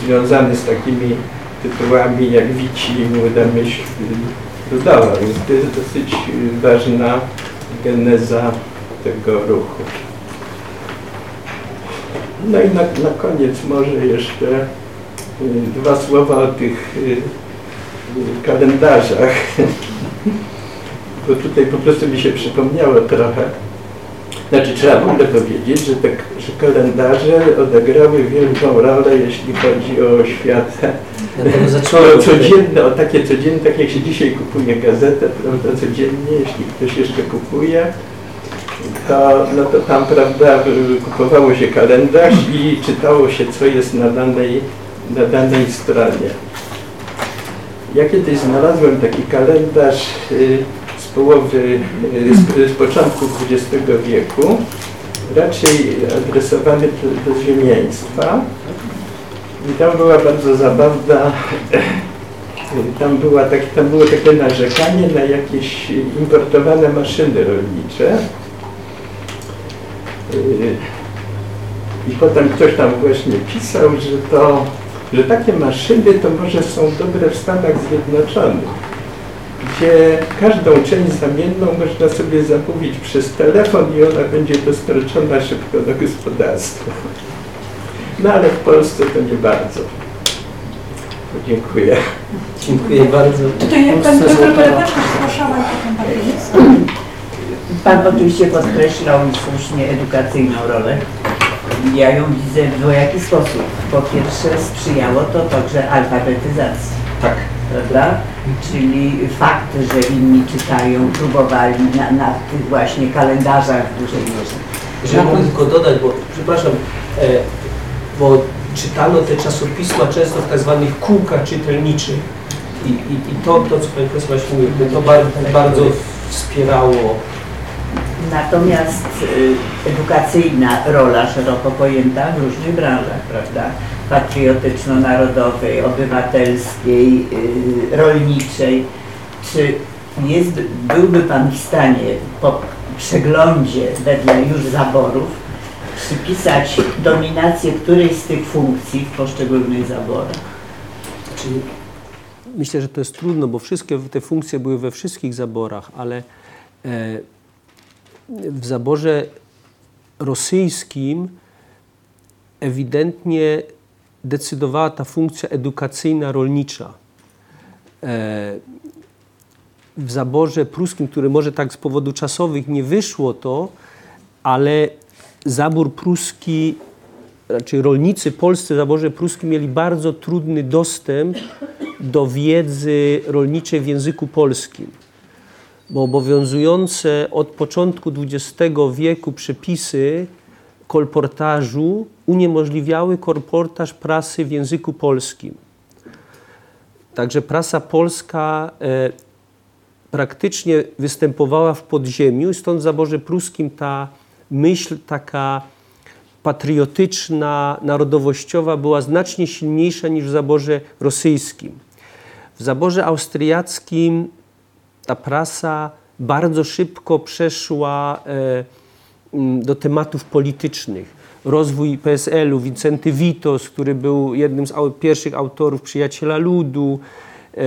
związany z takimi tytułami jak Wici i Młoda Myśl Ludowa, więc to jest dosyć ważna geneza tego ruchu. No i na, na koniec może jeszcze y, dwa słowa o tych y, y, kalendarzach, bo tutaj po prostu mi się przypomniało trochę. Znaczy trzeba w ogóle powiedzieć, że, te, że kalendarze odegrały wielką rolę, jeśli chodzi o oświatę o codzienne, o takie codzienne, tak jak się dzisiaj kupuje gazetę, prawda, codziennie, jeśli ktoś jeszcze kupuje, to, no to tam, prawda, kupowało się kalendarz i czytało się, co jest na danej, na danej stronie. Ja kiedyś znalazłem taki kalendarz y, z połowy, y, z, z początku XX wieku, raczej adresowany do, do. I tam była bardzo zabawna, tam, była tak, tam było takie narzekanie na jakieś importowane maszyny rolnicze. I potem ktoś tam właśnie pisał, że to, że takie maszyny to może są dobre w Stanach Zjednoczonych, gdzie każdą część zamienną można sobie zamówić przez telefon i ona będzie dostarczona szybko do gospodarstwa. No ale w Polsce to nie bardzo. Dziękuję. Dziękuję bardzo. Tutaj pani Berenaczka zgłaszała Pan oczywiście podkreślał słusznie edukacyjną rolę. Ja ją widzę w dwojaki sposób. Po pierwsze sprzyjało to także alfabetyzacji. Tak. Prawda? Czyli fakt, że inni czytają, próbowali na, na tych właśnie kalendarzach w dużej mierze. Jeżeli mogę tylko dodać, bo przepraszam, e, bo czytano te czasopisma często w tak zwanych kółkach czytelniczych i, i, i to, to, co Pani Profesor właśnie mówił, to bardzo, bardzo wspierało. Natomiast y, edukacyjna rola szeroko pojęta w różnych branżach, prawda? Patriotyczno-narodowej, obywatelskiej, y, rolniczej. Czy jest, byłby Pan w stanie po przeglądzie wedle już zaborów przypisać dominację którejś z tych funkcji w poszczególnych zaborach? Myślę, że to jest trudno, bo wszystkie te funkcje były we wszystkich zaborach, ale e, w zaborze rosyjskim ewidentnie decydowała ta funkcja edukacyjna rolnicza. E, w zaborze pruskim, który może tak z powodów czasowych nie wyszło to, ale zabór pruski, raczej rolnicy polscy w zaborze pruskim mieli bardzo trudny dostęp do wiedzy rolniczej w języku polskim. Bo obowiązujące od początku XX wieku przepisy kolportażu uniemożliwiały kolportaż prasy w języku polskim. Także prasa polska e, praktycznie występowała w podziemiu, stąd w zaborze pruskim ta myśl taka patriotyczna, narodowościowa była znacznie silniejsza niż w zaborze rosyjskim. W zaborze austriackim ta prasa bardzo szybko przeszła e, m, do tematów politycznych. Rozwój PSL-u, Wincenty Witos, który był jednym z pierwszych autorów Przyjaciela Ludu. E,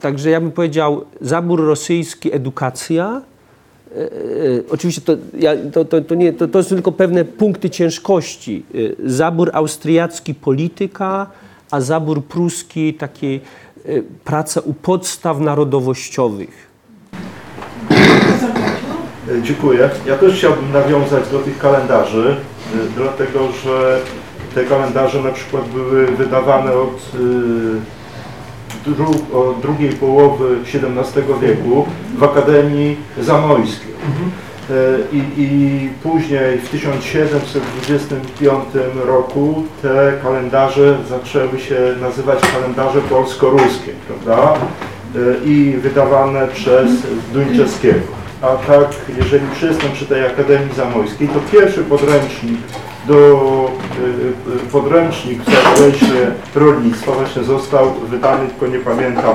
także ja bym powiedział, zabór rosyjski, edukacja. E, oczywiście to, ja, to, to, to, nie, to, to są tylko pewne punkty ciężkości. Zabór austriacki, polityka, a zabór pruski, takie e, praca u podstaw narodowościowych. E, Dziękuję. Ja też chciałbym nawiązać do tych kalendarzy, e, dlatego że te kalendarze na przykład były wydawane od, e, dru, od drugiej połowy XVII wieku w Akademii Zamojskiej. E, I, I później w 1725 roku te kalendarze zaczęły się nazywać kalendarze polsko-ruskie, prawda? E, I wydawane przez Duńczewskiego. A tak, jeżeli przystąp przy tej Akademii Zamojskiej, to pierwszy podręcznik do y, podręcznik w zakresie rolnictwa właśnie został wydany, tylko nie pamiętam,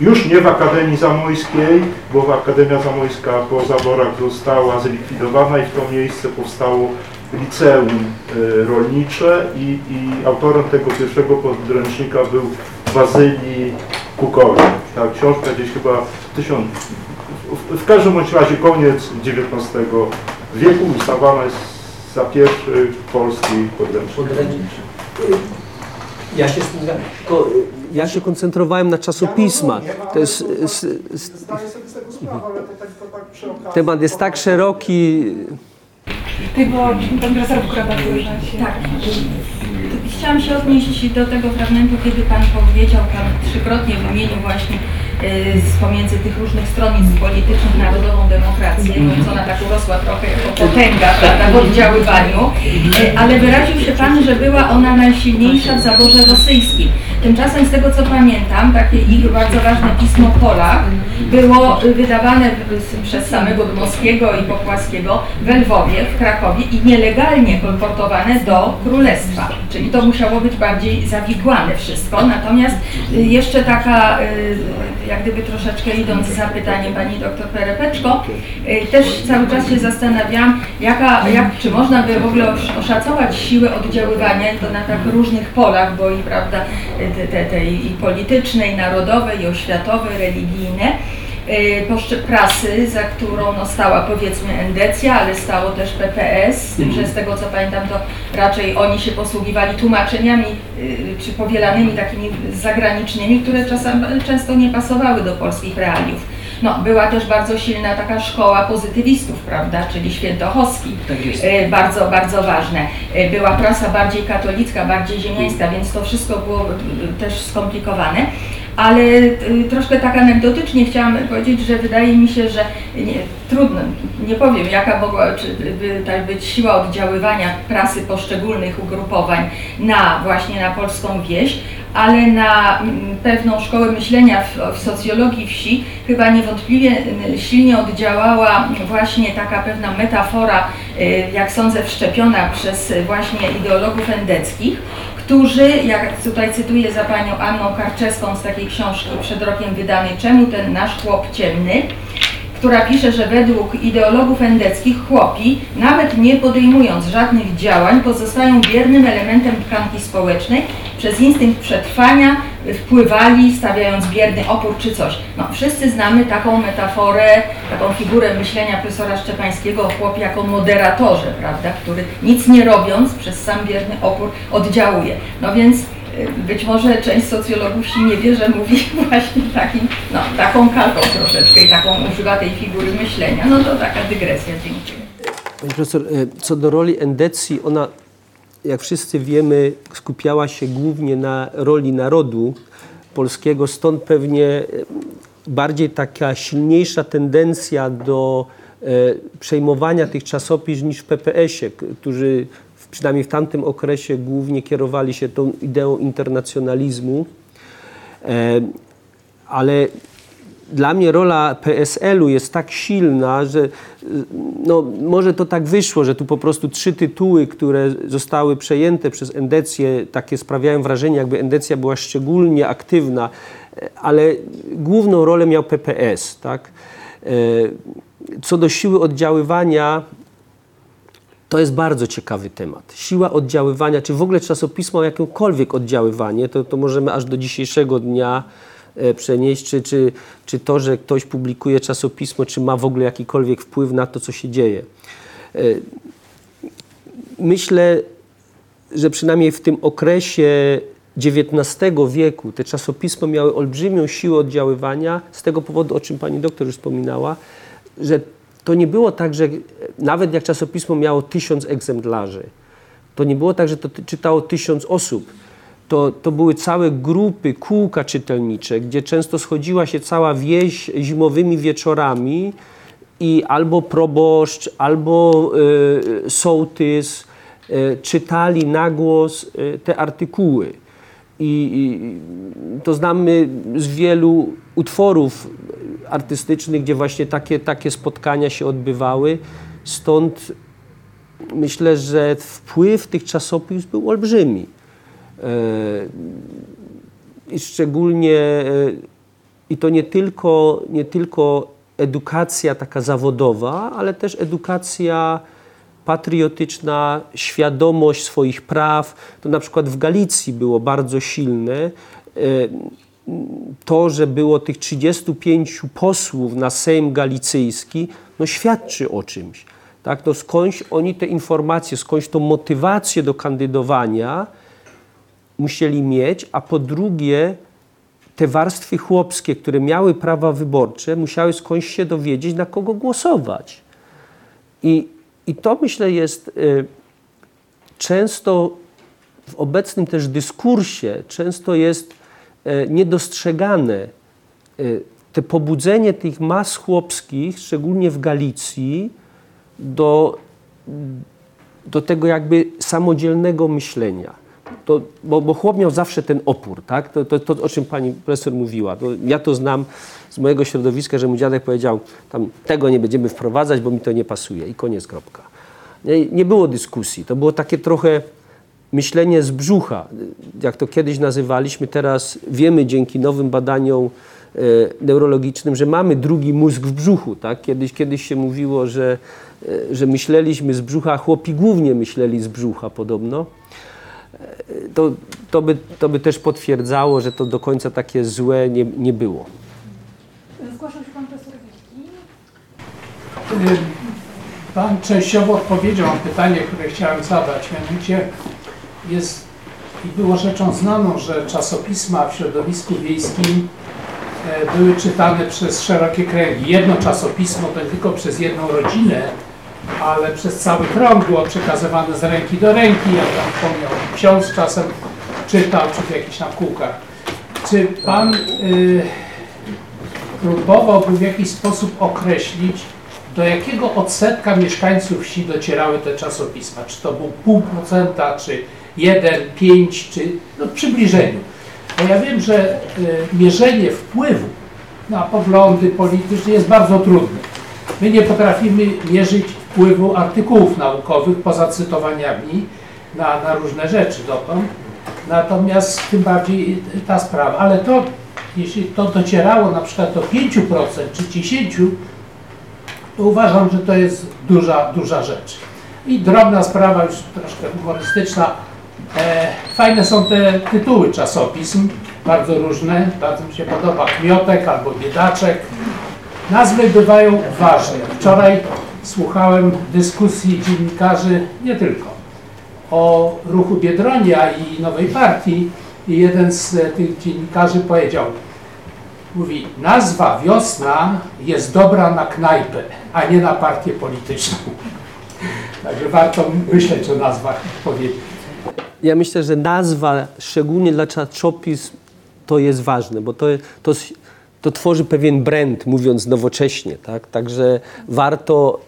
już nie w Akademii Zamojskiej, bo Akademia Zamojska po zaborach została zlikwidowana i w to miejsce powstało liceum y, rolnicze i, i autorem tego pierwszego podręcznika był Bazylii Kukowi. Ta książka gdzieś chyba tysiąc, w, w każdym bądź razie koniec XIX wieku ustawana jest za pierwszy polski podręcznik. Ja się, tylko, y, ja się koncentrowałem na czasopismach. To jest, s- s- Zdaję sobie z tego sprawę, ale to tak, to tak przy okazji. temat jest tak szeroki. Ty, bo pan profesor Grabaturza się... Tak. Chciałam się odnieść do tego fragmentu, kiedy Pan powiedział, Pan trzykrotnie wymienił właśnie y, z pomiędzy tych różnych stronnictw politycznych narodową demokrację, bądź ona tak urosła trochę jako potęga prawda, w oddziaływaniu, y, ale wyraził się Pan, że była ona najsilniejsza w zaborze rosyjskim. Tymczasem z tego co pamiętam, takie ich bardzo ważne pismo Polak było y, wydawane przez samego Dmowskiego i Popłaskiego w Lwowie, w Krakowie i nielegalnie kolportowane do Królestwa. Czyli to musiało być bardziej zawikłane wszystko. Natomiast y, jeszcze taka, y, jak gdyby troszeczkę idąc za pytaniem pani doktor Perepeczko, y, też cały czas się zastanawiałam, jaka, jak, czy można by w ogóle osz- oszacować siłę oddziaływania to na tak różnych polach, bo i prawda, y, te, te, tej i politycznej, i narodowej, i oświatowej, religijne. poszczy- prasy, za którą no, stała powiedzmy Endecja, ale stało też PPS, z tym, że z tego co pamiętam to raczej oni się posługiwali tłumaczeniami y, czy powielanymi takimi zagranicznymi, które czasem, często nie pasowały do polskich realiów. No, była też bardzo silna taka szkoła pozytywistów, prawda, czyli Świętochowski, E, bardzo, bardzo ważne. E, Była prasa bardziej katolicka, bardziej ziemiańska, więc to wszystko było e, też skomplikowane. Ale e, troszkę tak anegdotycznie chciałam powiedzieć, że wydaje mi się, że nie, trudno, nie powiem jaka mogła czy by tak być siła oddziaływania prasy poszczególnych ugrupowań na właśnie na polską wieś, ale na mm, pewną szkołę myślenia w, w socjologii wsi chyba niewątpliwie mm, silnie oddziałała właśnie taka pewna metafora, y, jak sądzę, wszczepiona przez y, właśnie ideologów endeckich, którzy, jak tutaj cytuję za panią Anną Karczewską z takiej książki przed rokiem wydanej, Czemu ten nasz chłop ciemny? która pisze, że według ideologów endeckich chłopi, nawet nie podejmując żadnych działań, pozostają biernym elementem tkanki społecznej, przez instynkt przetrwania wpływali, stawiając bierny opór czy coś. No, wszyscy znamy taką metaforę, taką figurę myślenia profesora Szczepańskiego o chłopie jako moderatorze, prawda, który nic nie robiąc przez sam bierny opór oddziałuje. No więc y, być może część socjologów się nie wie, że mówi właśnie takim, no, taką kalką troszeczkę i taką używa tej figury myślenia. No to taka dygresja, dziękuję. Pani profesor, e, co do roli endecji, ona, jak wszyscy wiemy, skupiała się głównie na roli narodu polskiego, stąd pewnie e, bardziej taka silniejsza tendencja do e, przejmowania tych czasopism niż w PPS-ie, którzy przynajmniej w tamtym okresie głównie kierowali się tą ideą internacjonalizmu. E, ale dla mnie rola PSL-u jest tak silna, że no, może to tak wyszło, że tu po prostu trzy tytuły, które zostały przejęte przez Endecję, takie sprawiają wrażenie, jakby Endecja była szczególnie aktywna, ale główną rolę miał PPS. Tak? E, co do siły oddziaływania, to jest bardzo ciekawy temat. Siła oddziaływania, czy w ogóle czasopismo jakiekolwiek oddziaływanie, to, to możemy aż do dzisiejszego dnia przenieść, czy, czy, czy to, że ktoś publikuje czasopismo, czy ma w ogóle jakikolwiek wpływ na to, co się dzieje. E, myślę, że przynajmniej w tym okresie XIX wieku te czasopisma miały olbrzymią siłę oddziaływania z tego powodu, o czym pani doktor już wspominała, że to nie było tak, że nawet jak czasopismo miało tysiąc egzemplarzy, to nie było tak, że to czytało tysiąc osób. To, to były całe grupy, kółka czytelnicze, gdzie często schodziła się cała wieś zimowymi wieczorami i albo proboszcz, albo y, sołtys y, czytali na głos y, te artykuły. I, I, to znamy z wielu utworów artystycznych, gdzie właśnie takie, takie spotkania się odbywały. Stąd myślę, że wpływ tych czasopism był olbrzymi. E, I szczególnie, e, i to nie tylko, nie tylko edukacja taka zawodowa, ale też edukacja patriotyczna, świadomość swoich praw. To na przykład w Galicji było bardzo silne. E, to, że było tych 35 posłów na Sejm Galicyjski, no świadczy o czymś. Tak? No skądś oni te informacje, skądś tą motywację do kandydowania musieli mieć, a po drugie te warstwy chłopskie, które miały prawa wyborcze, musiały skądś się dowiedzieć, na kogo głosować. I i to myślę jest y, często w obecnym też dyskursie, często jest y, niedostrzegane y, te pobudzenie tych mas chłopskich, szczególnie w Galicji, do, do tego jakby samodzielnego myślenia. To, bo, bo chłop miał zawsze ten opór, tak? To, to, to o czym pani profesor mówiła. To, ja to znam z mojego środowiska, że mój dziadek powiedział, tam tego nie będziemy wprowadzać, bo mi to nie pasuje i koniec, kropka. Nie, nie było dyskusji, to było takie trochę myślenie z brzucha, jak to kiedyś nazywaliśmy, teraz wiemy dzięki nowym badaniom e, neurologicznym, że mamy drugi mózg w brzuchu. Tak? Kiedyś, kiedyś się mówiło, że, e, że myśleliśmy z brzucha, a chłopi głównie myśleli z brzucha podobno. To, to, by, to by też potwierdzało, że to do końca takie złe nie, nie było. Zgłaszał się pan profesor Wilki. Pan częściowo odpowiedział na pytanie, które chciałem zadać. Mianowicie jest i było rzeczą znaną, że czasopisma w środowisku wiejskim e, były czytane przez szerokie kręgi. Jedno czasopismo to tylko przez jedną rodzinę, ale przez cały krąg było przekazywane z ręki do ręki. Jak tam wspomniał, ksiądz czasem czytał, czy w jakichś tam kółkach. Czy pan y, próbowałby w jakiś sposób określić, do jakiego odsetka mieszkańców wsi docierały te czasopisma? Czy to był pół procenta, czy 1, 5, czy no w przybliżeniu? Bo ja wiem, że y, mierzenie wpływu na poglądy polityczne jest bardzo trudne. My nie potrafimy mierzyć wpływu artykułów naukowych poza cytowaniami na, na różne rzeczy dotąd. Natomiast tym bardziej ta sprawa, ale to, jeśli to docierało na przykład do 5% czy 10%, to uważam, że to jest duża, duża rzecz. I drobna sprawa, już troszkę humorystyczna. E, fajne są te tytuły czasopism, bardzo różne. Bardzo mi się podoba Kmiotek albo Biedaczek. Nazwy bywają ważne. Wczoraj słuchałem dyskusji dziennikarzy, nie tylko, o ruchu Biedronia i Nowej Partii i jeden z tych dziennikarzy powiedział, mówi, nazwa wiosna jest dobra na knajpę, a nie na partię polityczną. Także warto myśleć o nazwach odpowiednich. Ja myślę, że nazwa, szczególnie dla czasopism, to jest ważne, bo to, to, to tworzy pewien brand, mówiąc nowocześnie. Tak? Także warto,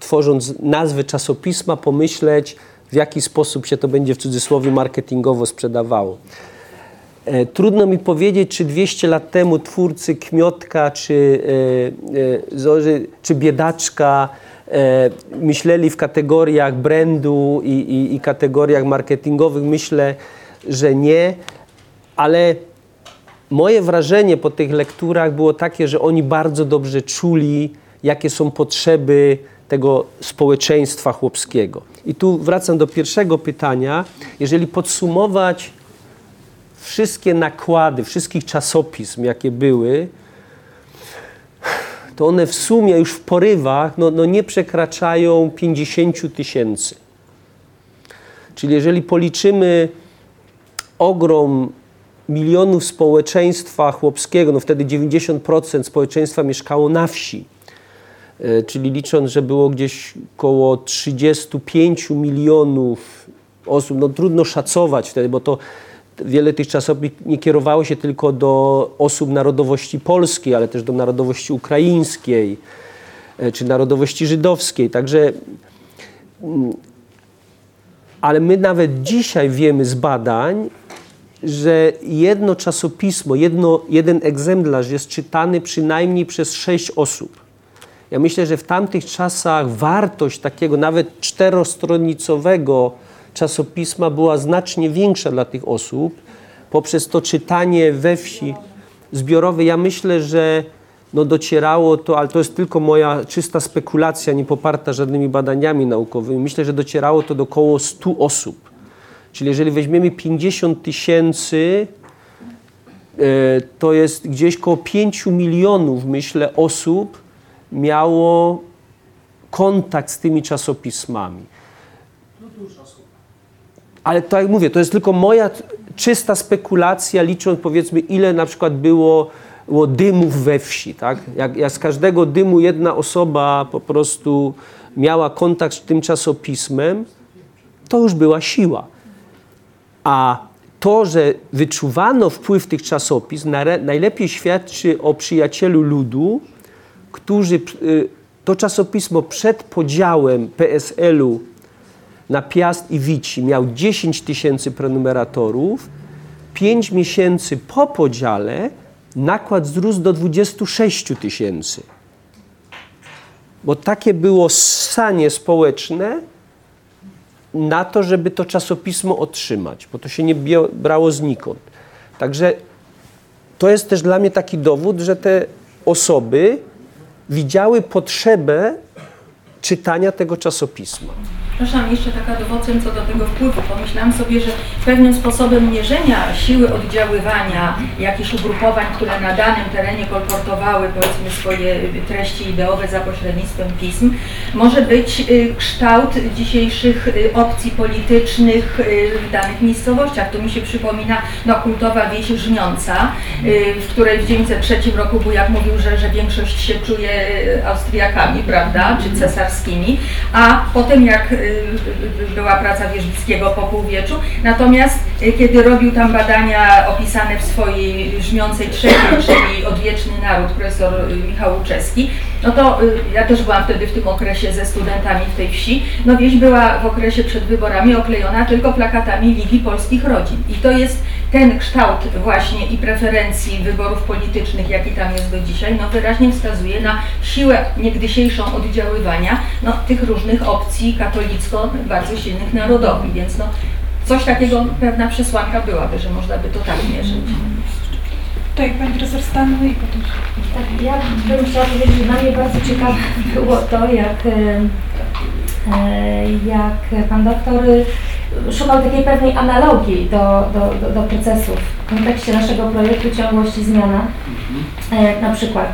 tworząc nazwę czasopisma, pomyśleć, w jaki sposób się to będzie w cudzysłowie marketingowo sprzedawało. E, trudno mi powiedzieć, czy 200 lat temu twórcy Kmiotka, czy, e, e, czy Biedaczka myśleli w kategoriach brandu i, i, i kategoriach marketingowych. Myślę, że nie, ale moje wrażenie po tych lekturach było takie, że oni bardzo dobrze czuli, jakie są potrzeby tego społeczeństwa chłopskiego. I tu wracam do pierwszego pytania. Jeżeli podsumować wszystkie nakłady, wszystkich czasopism, jakie były, to one w sumie już w porywach no, no nie przekraczają 50 tysięcy. Czyli jeżeli policzymy ogrom milionów społeczeństwa chłopskiego, no wtedy 90% społeczeństwa mieszkało na wsi, czyli licząc, że było gdzieś około 35 milionów osób, no trudno szacować wtedy, bo to wiele tych czasopism nie kierowało się tylko do osób narodowości polskiej, ale też do narodowości ukraińskiej e, czy narodowości żydowskiej. Także, mm, ale my nawet dzisiaj wiemy z badań, że jedno czasopismo, jedno, jeden egzemplarz jest czytany przynajmniej przez sześć osób. Ja myślę, że w tamtych czasach wartość takiego nawet czterostronicowego czasopisma była znacznie większa dla tych osób. Poprzez to czytanie we wsi zbiorowe, ja myślę, że no docierało to, ale to jest tylko moja czysta spekulacja, nie poparta żadnymi badaniami naukowymi. Myślę, że docierało to do około 100 osób. Czyli jeżeli weźmiemy 50 tysięcy, e, to jest gdzieś około 5 milionów, myślę, osób miało kontakt z tymi czasopismami. Ale tak jak mówię, to jest tylko moja czysta spekulacja, licząc powiedzmy, ile na przykład było, było dymów we wsi. Tak? Jak, jak z każdego dymu jedna osoba po prostu miała kontakt z tym czasopismem, to już była siła. A to, że wyczuwano wpływ tych czasopism, najlepiej świadczy o przyjacielu ludu, którzy y, to czasopismo przed podziałem PSL-u na Piast i Wici miał 10 tysięcy prenumeratorów, 5 miesięcy po podziale nakład wzrósł do 26 tysięcy. Bo takie było ssanie społeczne na to, żeby to czasopismo otrzymać, bo to się nie brało znikąd. Także to jest też dla mnie taki dowód, że te osoby widziały potrzebę czytania tego czasopisma. Przepraszam, jeszcze taka dowodem co do tego wpływu. Pomyślałam sobie, że pewnym sposobem mierzenia siły oddziaływania jakichś ugrupowań, które na danym terenie kolportowały powiedzmy swoje treści ideowe za pośrednictwem pism, może być y, kształt dzisiejszych y, opcji politycznych y, w danych miejscowościach. Tu mi się przypomina no, kultowa wieś Żniąca, w której w 1903 roku Bujak mówił, że, że większość się czuje Austriakami, prawda, czy cesarskimi, a potem jak była praca Wierzbickiego po półwieczu. Natomiast kiedy robił tam badania opisane w swojej brzmiącej trzeciej, czyli Odwieczny Naród, profesor Michał Łuczewski, no to y, ja też byłam wtedy w tym okresie ze studentami w tej wsi. No wieś była w okresie przed wyborami oklejona tylko plakatami Ligi Polskich Rodzin. I to jest ten kształt właśnie i preferencji wyborów politycznych, jaki tam jest do dzisiaj, no wyraźnie wskazuje na siłę niegdysiejszą oddziaływania no, tych różnych opcji katolicko bardzo silnych narodowych. Więc no, coś takiego, pewna przesłanka byłaby, że można by to tak mierzyć. Tak, pani profesor Stanu i potem... Tak, ja bym chciała powiedzieć, że dla mnie bardzo ciekawe było to, jak, jak pan doktor szukał takiej pewnej analogii do, do, do, do procesów w kontekście naszego projektu ciągłości zmiana. E, na przykład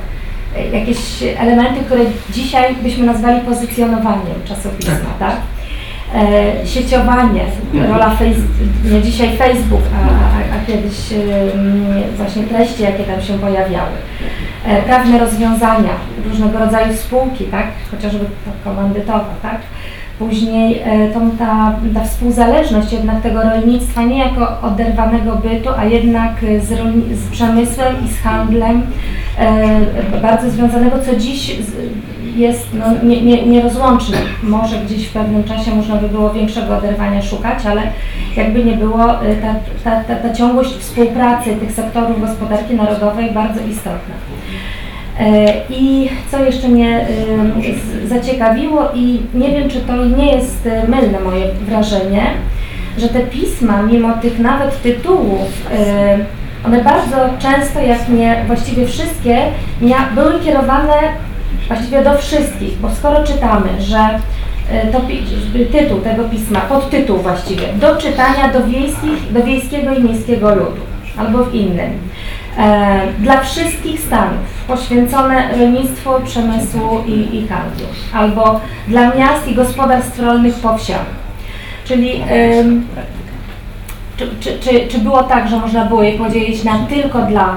jakieś elementy, które dzisiaj byśmy nazwali pozycjonowaniem czasopisma, tak? e, sieciowanie, rola Facebook, nie dzisiaj Facebook, a, a, a kiedyś e, właśnie treści, jakie tam się pojawiały. E, prawne rozwiązania, różnego rodzaju spółki, tak, chociażby komandytowa, tak. Później e, tą, ta, ta współzależność jednak tego rolnictwa nie jako oderwanego bytu, a jednak z, z przemysłem i z handlem, e, bardzo związanego, co dziś jest no, nie, nie, nierozłączne. Może gdzieś w pewnym czasie można by było większego oderwania szukać, ale jakby nie było, ta, ta, ta, ta ciągłość współpracy tych sektorów gospodarki narodowej bardzo istotna. I co jeszcze mnie zaciekawiło i nie wiem, czy to nie jest mylne moje wrażenie, że te pisma, mimo tych nawet tytułów, one bardzo często, jak nie właściwie wszystkie, były kierowane właściwie do wszystkich, bo skoro czytamy, że to tytuł tego pisma, podtytuł właściwie, do czytania do, wiejskich, do wiejskiego i miejskiego ludu, albo w innym, e, dla wszystkich stanów, poświęcone rolnictwu, przemysłu i, i handlu, albo dla miast i gospodarstw rolnych po wsiach. Czyli czy, czy, czy, czy, było tak, że można było je podzielić na tylko dla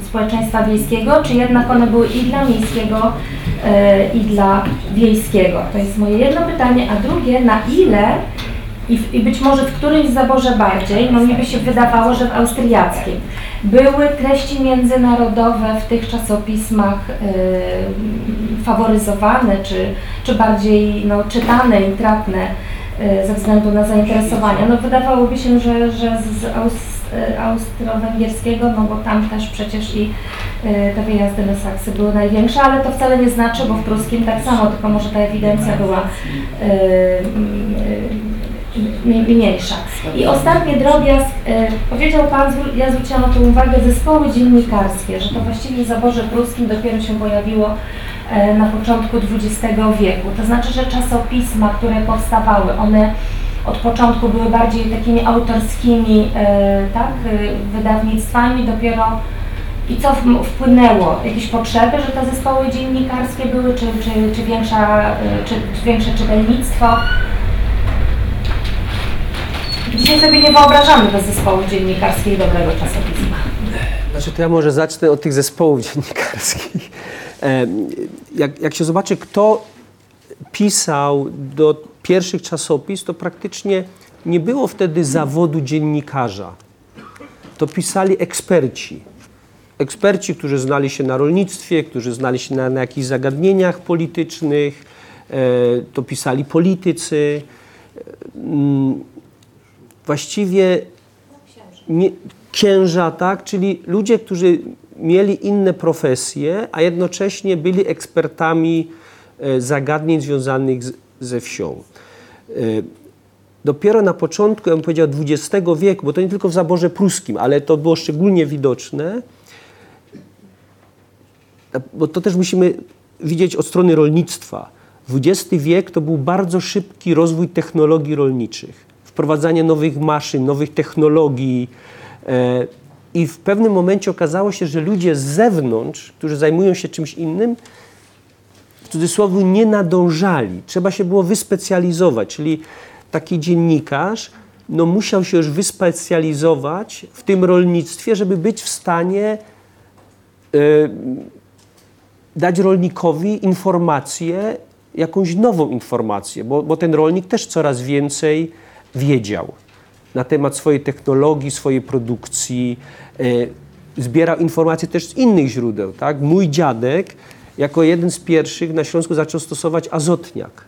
y, społeczeństwa wiejskiego, czy jednak one były i dla miejskiego, y, i dla wiejskiego? To jest moje jedno pytanie, a drugie, na ile i, i być może w którymś zaborze bardziej, no mi by się wydawało, że w austriackim, były treści międzynarodowe w tych czasopismach y, faworyzowane, czy, czy bardziej no, czytane, intratne, Y, ze względu na zainteresowania. No wydawałoby się, że, że z y, austro-węgierskiego, no bo tam też przecież i y, te wyjazdy na Saksy były największe, ale to wcale nie znaczy, bo w pruskim tak samo, tylko może ta ewidencja była mniejsza. I ostatni drobiazg, powiedział Pan, ja zwróciłam na to uwagę, zespoły dziennikarskie, że to właściwie w zaborze pruskim dopiero się pojawiło E, na początku XX wieku. To znaczy, że czasopisma, które powstawały, one od początku były bardziej takimi autorskimi e, tak, e, wydawnictwami, dopiero i co wpłynęło? Jakieś potrzeby, że te zespoły dziennikarskie były, czy, czy, czy, większa, czy, czy większe czytelnictwo? Dzisiaj sobie nie wyobrażamy bez zespołu dziennikarskiego dobrego czasopisma. Znaczy to ja może zacznę od tych zespołów dziennikarskich jak, jak się zobaczy, kto pisał do pierwszych czasopis, to praktycznie nie było wtedy zawodu dziennikarza. To pisali eksperci. Eksperci, którzy znali się na rolnictwie, którzy znali się na, na jakichś zagadnieniach politycznych, e, to pisali politycy. Właściwie nie, księża, tak? czyli ludzie, którzy mieli inne profesje, a jednocześnie byli ekspertami e, zagadnień związanych z, ze wsią. E, dopiero na początku, ja bym powiedział, XX wieku, bo to nie tylko w zaborze pruskim, ale to było szczególnie widoczne, bo to też musimy widzieć od strony rolnictwa. XX wiek to był bardzo szybki rozwój technologii rolniczych, wprowadzanie nowych maszyn, nowych technologii, e, i w pewnym momencie okazało się, że ludzie z zewnątrz, którzy zajmują się czymś innym, w cudzysłowie nie nadążali. Trzeba się było wyspecjalizować, czyli taki dziennikarz no, musiał się już wyspecjalizować w tym rolnictwie, żeby być w stanie y, dać rolnikowi informację, jakąś nową informację, bo, bo ten rolnik też coraz więcej wiedział na temat swojej technologii, swojej produkcji. E, zbierał informacje też z innych źródeł. Tak? Mój dziadek jako jeden z pierwszych na Śląsku zaczął stosować azotniak.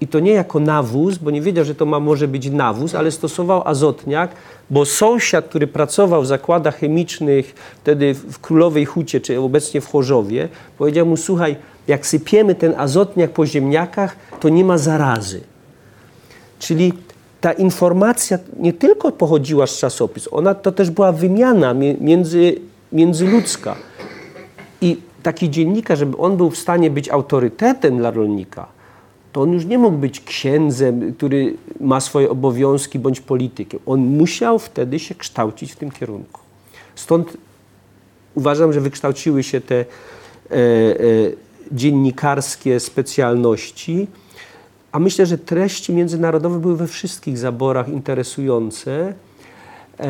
I to nie jako nawóz, bo nie wiedział, że to ma, może być nawóz, ale stosował azotniak, bo sąsiad, który pracował w zakładach chemicznych wtedy w Królowej Hucie, czy obecnie w Chorzowie, powiedział mu, słuchaj, jak sypiemy ten azotniak po ziemniakach, to nie ma zarazy. Czyli ta informacja nie tylko pochodziła z czasopis, ona to też była wymiana między, międzyludzka. I taki dziennikarz, żeby on był w stanie być autorytetem dla rolnika, to on już nie mógł być księdzem, który ma swoje obowiązki bądź politykiem. On musiał wtedy się kształcić w tym kierunku. Stąd uważam, że wykształciły się te e, e, dziennikarskie specjalności a myślę, że treści międzynarodowe były we wszystkich zaborach interesujące. E,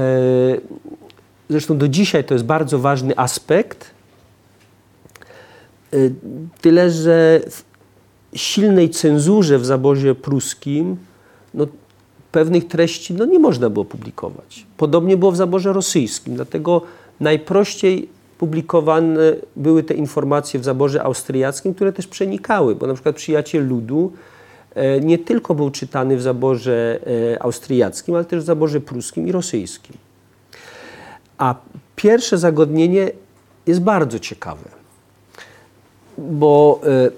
zresztą do dzisiaj to jest bardzo ważny aspekt. E, tyle, że w silnej cenzurze w zaborze pruskim no, pewnych treści no, nie można było publikować. Podobnie było w zaborze rosyjskim, dlatego najprościej publikowane były te informacje w zaborze austriackim, które też przenikały, bo na przykład Przyjaciel Ludu nie tylko był czytany w zaborze e, austriackim, ale też w zaborze pruskim i rosyjskim. A pierwsze zagodnienie jest bardzo ciekawe, bo e,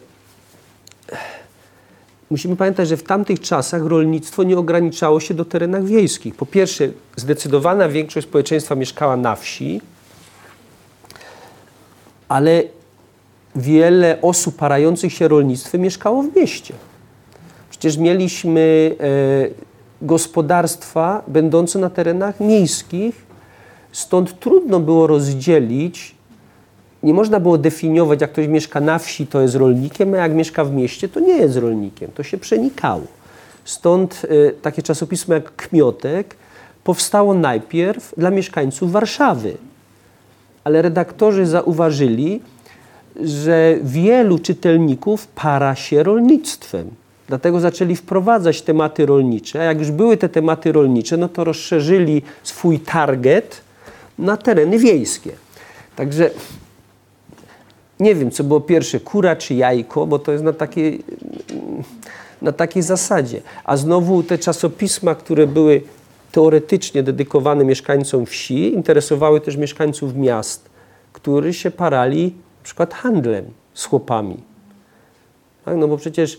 musimy pamiętać, że w tamtych czasach rolnictwo nie ograniczało się do terenach wiejskich. Po pierwsze, zdecydowana większość społeczeństwa mieszkała na wsi, ale wiele osób parających się rolnictwem mieszkało w mieście. Przecież mieliśmy e, gospodarstwa będące na terenach miejskich, stąd trudno było rozdzielić, nie można było definiować, jak ktoś mieszka na wsi, to jest rolnikiem, a jak mieszka w mieście, to nie jest rolnikiem. To się przenikało. Stąd e, takie czasopismo jak Kmiotek powstało najpierw dla mieszkańców Warszawy ale redaktorzy zauważyli, że wielu czytelników para się rolnictwem. Dlatego zaczęli wprowadzać tematy rolnicze. A jak już były te tematy rolnicze, no to rozszerzyli swój target na tereny wiejskie. Także nie wiem, co było pierwsze, kura czy jajko, bo to jest na takiej, na takiej zasadzie. A znowu te czasopisma, które były teoretycznie dedykowane mieszkańcom wsi, interesowały też mieszkańców miast, którzy się parali na przykład handlem z chłopami. Tak? No bo przecież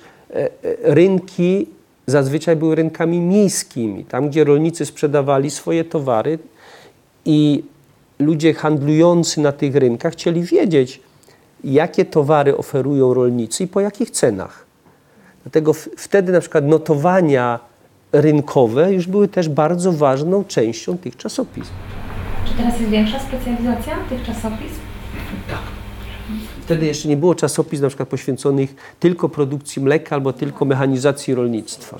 rynki zazwyczaj były rynkami miejskimi, tam gdzie rolnicy sprzedawali swoje towary i ludzie handlujący na tych rynkach chcieli wiedzieć, jakie towary oferują rolnicy i po jakich cenach. Dlatego wtedy na przykład notowania rynkowe już były też bardzo ważną częścią tych czasopism. Czy teraz jest większa specjalizacja tych czasopism? Tak. Wtedy jeszcze nie było czasopism na przykład poświęconych tylko produkcji mleka albo tylko mechanizacji rolnictwa.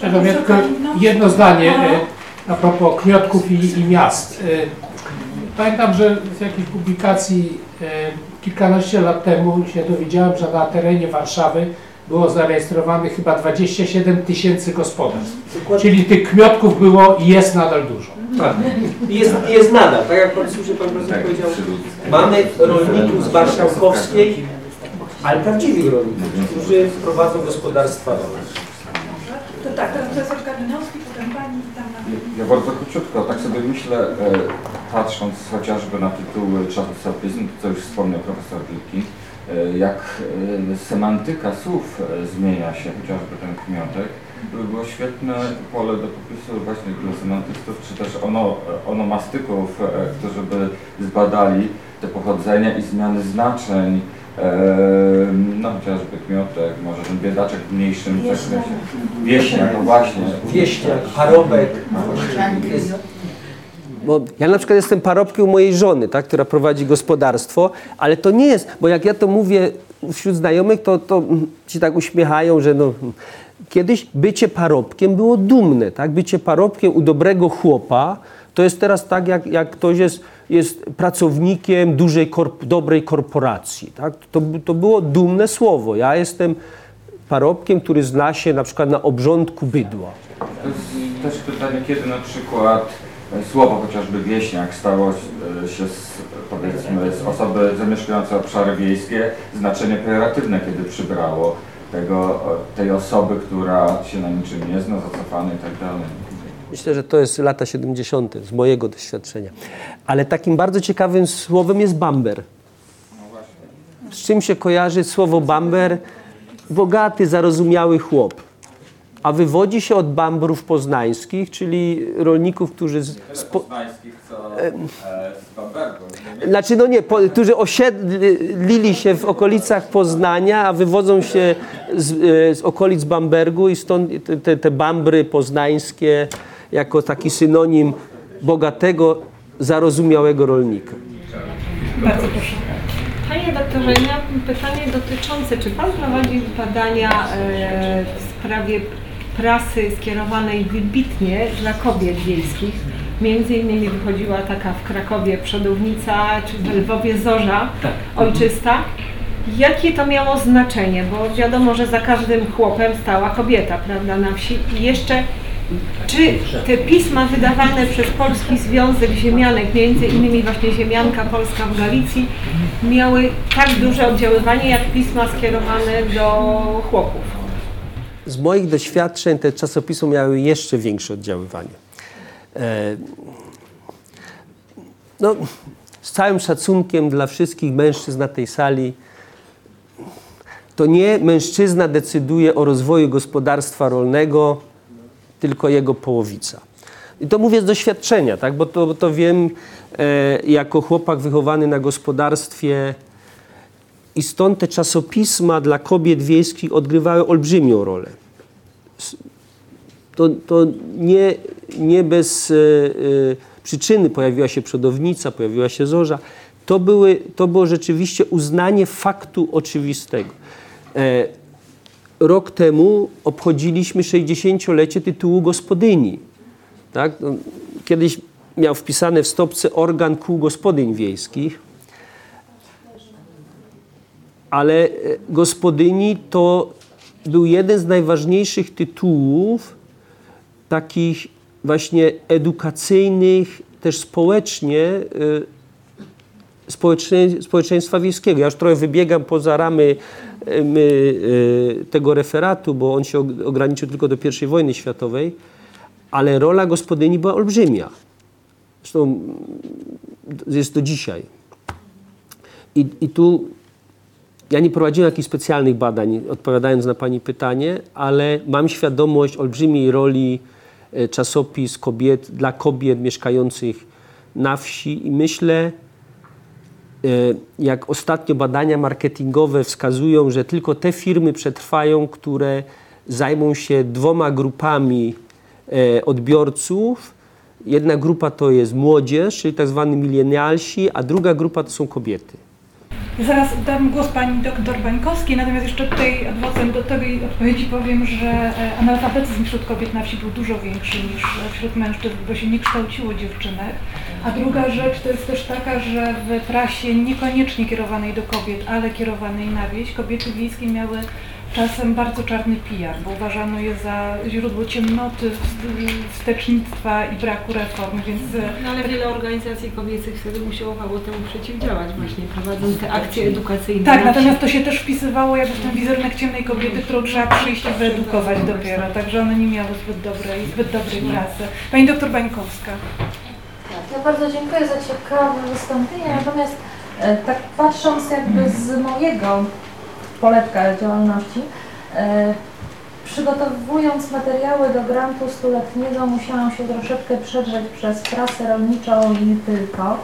Czego mnie tylko jedno zdanie e, a propos kmiotków i, i miast. E, Pamiętam, że z jakiejś publikacji e, kilkanaście lat temu się dowiedziałem, że na terenie Warszawy było zarejestrowanych chyba 27 tysięcy gospodarstw. Czyli tych kmiotków było i jest nadal dużo. Tak. Jest, jest nadal, tak jak pan słusznie pan profesor powiedział, mamy rolników z Marszałkowskiej, ale prawdziwych rolników, którzy prowadzą gospodarstwa rolne. To tak, teraz profesor Kalinowski, potem pani i tam na... Ja bardzo króciutko, tak sobie myślę, e, patrząc chociażby na tytuły czasopism, co już wspomniał profesor Wilki, e, jak e, semantyka słów zmienia się, chociażby ten kmiotek, było świetne pole do popisu właśnie dla semantystów, czy też ono, onomastyków, e, którzy by zbadali te pochodzenia i zmiany znaczeń, e, no chociażby kmiotek, może ten biedaczek w mniejszym zakresie. Wieśniak, no właśnie. Wieśniak, parobek. Jest, bo ja na przykład jestem parobkiem mojej żony, tak, która prowadzi gospodarstwo, ale to nie jest, bo jak ja to mówię wśród znajomych, to, to ci tak uśmiechają, że no, kiedyś bycie parobkiem było dumne, tak? Bycie parobkiem u dobrego chłopa to jest teraz tak, jak, jak ktoś jest, jest pracownikiem dużej, korp dobrej korporacji, tak? To, to było dumne słowo. Ja jestem parobkiem, który zna się na przykład na obrządku bydła. To jest też pytanie, kiedy na przykład e, słowo chociażby wieśniak stało e, się z, powiedzmy z osoby zamieszkującej obszary wiejskie znaczenie pejoratywne, kiedy przybrało tego, tej osoby, która się na niczym nie zna, zacofany i tak dalej. Myślę, że to jest lata 70. z mojego doświadczenia. Ale takim bardzo ciekawym słowem jest bamber. Z czym się kojarzy słowo bamber? Bogaty, zarozumiały chłop. A wywodzi się od bambrów poznańskich, czyli rolników, którzy... Z, spo... Poznańskich, co e, z Bambergu. Znaczy, no nie, po, którzy osiedlili się w okolicach Poznania, a wywodzą się z, e, z okolic Bambergu i stąd te, te bambry poznańskie jako taki synonim bogatego, zarozumiałego rolnika. Bardzo proszę. Panie doktorze, ja mam pytanie dotyczące, czy Pan prowadzi badania e, w sprawie prasy skierowanej wybitnie dla kobiet wiejskich? Między innymi wychodziła taka w Krakowie przodownica, czy w Lwowie Zorza ojczysta. Jakie to miało znaczenie? Bo wiadomo, że za każdym chłopem stała kobieta, prawda, na wsi. I jeszcze czy te pisma wydawane przez Polski Związek Ziemianek, między innymi właśnie Ziemianka Polska w Galicji, miały tak duże oddziaływanie jak pisma skierowane do chłopów? Z moich doświadczeń te czasopisma miały jeszcze większe oddziaływanie. E, no, z całym szacunkiem dla wszystkich mężczyzn na tej sali, to nie mężczyzna decyduje o rozwoju gospodarstwa rolnego, tylko jego połowica. I to mówię z doświadczenia, tak? bo, to, bo to wiem e, jako chłopak wychowany na gospodarstwie i stąd te czasopisma dla kobiet wiejskich odgrywały olbrzymią rolę. To, to nie, nie bez e, e, przyczyny pojawiła się przodownica, pojawiła się zorza. To, były, to było rzeczywiście uznanie faktu oczywistego. E, rok temu obchodziliśmy 60-lecie tytułu gospodyni. Tak? No, kiedyś miał wpisane w stopce organ kół gospodyń wiejskich, ale e, gospodyni to był jeden z najważniejszych tytułów takich właśnie edukacyjnych, też społecznie y, społeczeństwa wiejskiego. Ja już trochę wybiegam poza ramy y, my, tego referatu, bo on się ograniczył tylko do I wojny światowej, ale rola gospodyni była olbrzymia. Zresztą jest do dzisiaj. I, I tu ja nie prowadziłem jakichś specjalnych badań, odpowiadając na Pani pytanie, ale mam świadomość olbrzymiej roli E, czasopis kobiet, dla kobiet mieszkających na wsi i myślę, e, jak ostatnio badania marketingowe wskazują, że tylko te firmy przetrwają, które zajmą się dwoma grupami e, odbiorców. Jedna grupa to jest młodzież, czyli tak zwani milenialsi, a druga grupa to są kobiety. Zaraz dam głos pani doktor Bańkowskiej, natomiast jeszcze tutaj adwocem do tej odpowiedzi powiem, że e, analfabetyzm wśród kobiet na wsi był dużo większy niż wśród mężczyzn, bo się nie kształciło dziewczynek. A druga rzecz to jest też taka, że w prasie niekoniecznie kierowanej do kobiet, ale kierowanej na wieś, kobiety wiejskie miały czasem bardzo czarny PR, bo uważano je za źródło ciemnoty, wstecznictwa i braku reform, więc... No ale wiele organizacji kobiecych wtedy usiłowało temu przeciwdziałać właśnie, prowadząc te akcje edukacyjne. Tak, natomiast to się też wpisywało jakby w ten wizerunek ciemnej kobiety, którą trzeba przyjść i wyedukować dopiero, także one nie miały zbyt dobrej, zbyt dobrej pracy. Pani doktor Bańkowska. Tak, ja bardzo dziękuję za ciekawe wystąpienie, natomiast e, tak patrząc jakby z mojego poletka działalności. E, przygotowując materiały do grantu stuletniego musiałam się troszeczkę przedrzeć przez prasę rolniczą i nie tylko.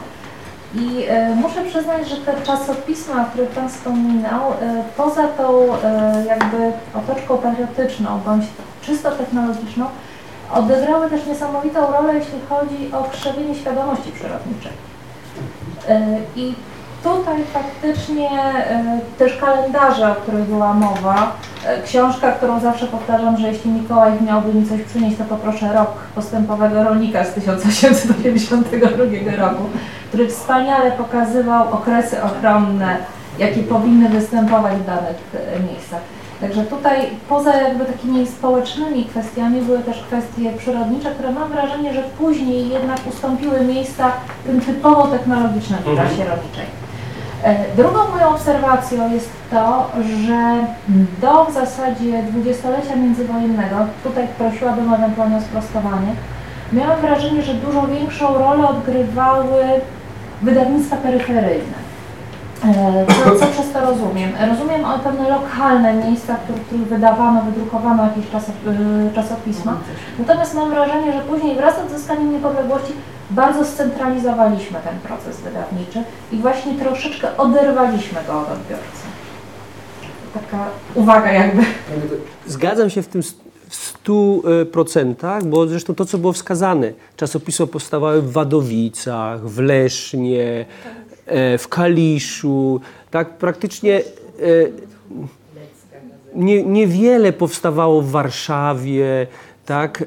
I e, muszę przyznać, że te czasopisma, o których Pan wspominał, e, poza tą jakby otoczką patriotyczną bądź czysto technologiczną, odegrały też niesamowitą rolę, jeśli chodzi o krzewienie świadomości przyrodniczej. I tutaj faktycznie e, też kalendarze, o których była mowa, e, książka, którą zawsze powtarzam, że jeśli Mikołaj miałby mi coś przynieść, to poproszę rok postępowego rolnika z 1852 roku, który wspaniale pokazywał okresy ochronne, jakie powinny występować w danych e, miejscach. Także tutaj poza jakby takimi społecznymi kwestiami były też kwestie przyrodnicze, które mam wrażenie, że później jednak ustąpiły miejsca tym typowo technologicznym w trasie mhm. rolniczej. E, drugą moją obserwacją jest to, że do w zasadzie dwudziestolecia międzywojennego, tutaj prosiłabym ewentualnie o sprostowanie, miałam wrażenie, że dużo większą rolę odgrywały wydawnictwa peryferyjne. E, co, co przez to rozumiem? Rozumiem pewne lokalne miejsca, w których wydawano, wydrukowano jakieś e, czasopisma. Natomiast mam wrażenie, że później wraz z odzyskaniem niepodległości bardzo scentralizowaliśmy ten proces wydawniczy i właśnie troszeczkę oderwaliśmy go od odbiorcy. Taka uwaga jakby. Zgadzam się w tym w stu e, procentach, bo zresztą to, co było wskazane, czasopisma powstawały w Wadowicach, w Lesznie, e, w Kaliszu, tak praktycznie e, nie, niewiele powstawało w Warszawie, tak,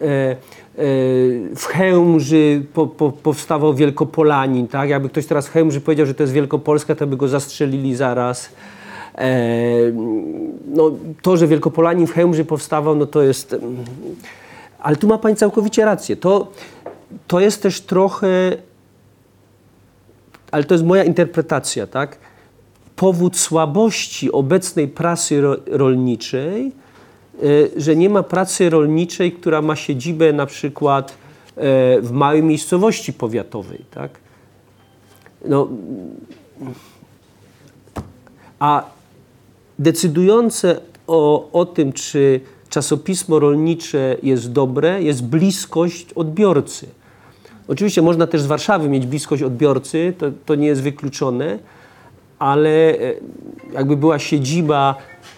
w Chełmży po, po, powstawał Wielkopolanin, tak? Jakby ktoś teraz w Chełmży powiedział, że to jest Wielkopolska, to by go zastrzelili zaraz. E, no, to, że Wielkopolanin w Chełmży powstawał, no to jest... Ale tu ma Pani całkowicie rację. To, to jest też trochę, ale to jest moja interpretacja, tak? Powód słabości obecnej prasy ro, rolniczej, że nie ma pracy rolniczej, która ma siedzibę na przykład e, w małej miejscowości powiatowej, tak? No, a decydujące o, o tym, czy czasopismo rolnicze jest dobre, jest bliskość odbiorcy. Oczywiście można też z Warszawy mieć bliskość odbiorcy, to, to nie jest wykluczone, ale e, jakby była siedziba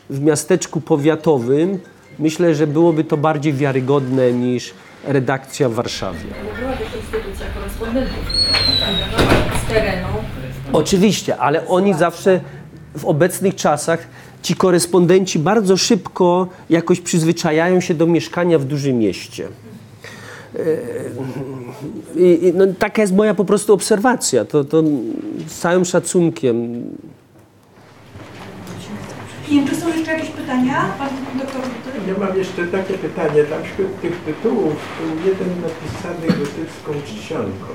w miasteczku powiatowym, myślę, że byłoby to bardziej wiarygodne niż redakcja w Warszawie. Była też instytucja korespondentów z terenu. Oczywiście, ale oni zawsze w obecnych czasach, ci korespondenci bardzo szybko jakoś przyzwyczajają się do mieszkania w dużym mieście. E, i, no, taka jest moja po prostu obserwacja. To, to z całym szacunkiem. Nie czy są jeszcze jakieś pytania? Pan doktor? Ja mam jeszcze takie pytanie. Tam wśród tych tytułów był jeden napisany gotycką czcionką.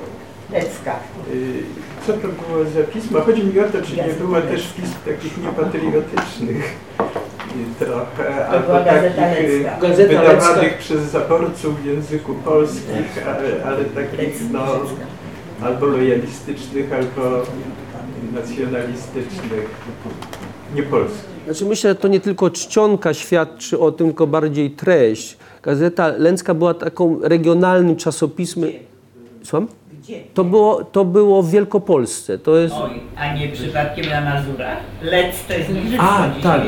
Lecka. Y, Co to było za pismo? Chodzi mi o to, czy nie było też pism takich niepatriotycznych y, trochę, albo była Gazeta takich y. Gazeta wydawanych Lecka. przez zaborców w języku polskim, ale, ale takich no, albo lojalistycznych, albo nacjonalistycznych, niepolskich. Znaczy myślę, że to nie tylko czcionka świadczy o tym, tylko bardziej treść. Gazeta Lęcka była taką regionalnym czasopismem. Słucham? Gdzie? To było, to było w Wielkopolsce. To jest... Oj, a nie przypadkiem na Mazurach? Lec to jest Niżycko A, tak.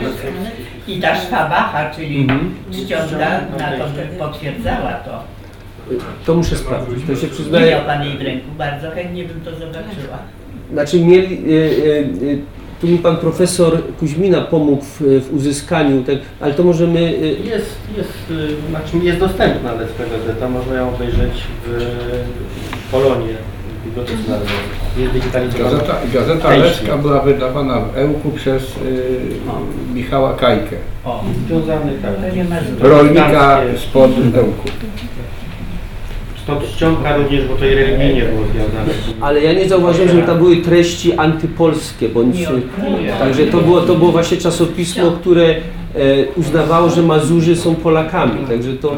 I ta szwabacha, czyli Mhm. czcionka na to potwierdzała to. To muszę sprawdzić. To się Nie przyznaje. miał Pan jej w ręku, bardzo chętnie bym to zobaczyła. Znaczy mieli, y, y, y, tu mi pan profesor Kuźmina pomógł w, w uzyskaniu, tak, ale to możemy... y, Jest, jest, y, znaczy jest dostępna Lecka Gazeta, można ją obejrzeć w Polonie, w Bibliotece Narodowej. Jest digitalizowana. Gazeta, gazeta Części. Była wydawana w Ełku przez y, Michała Kajkę, O, związany tak. Rolnika spod Ełku. Stąd czcionka również, bo to i religijnie było związane. Ale ja nie zauważyłem, żeby tam były treści antypolskie, bądź... Nie, nie. Także to było, to było właśnie czasopismo, które e, uznawało, że Mazurzy są Polakami, także to...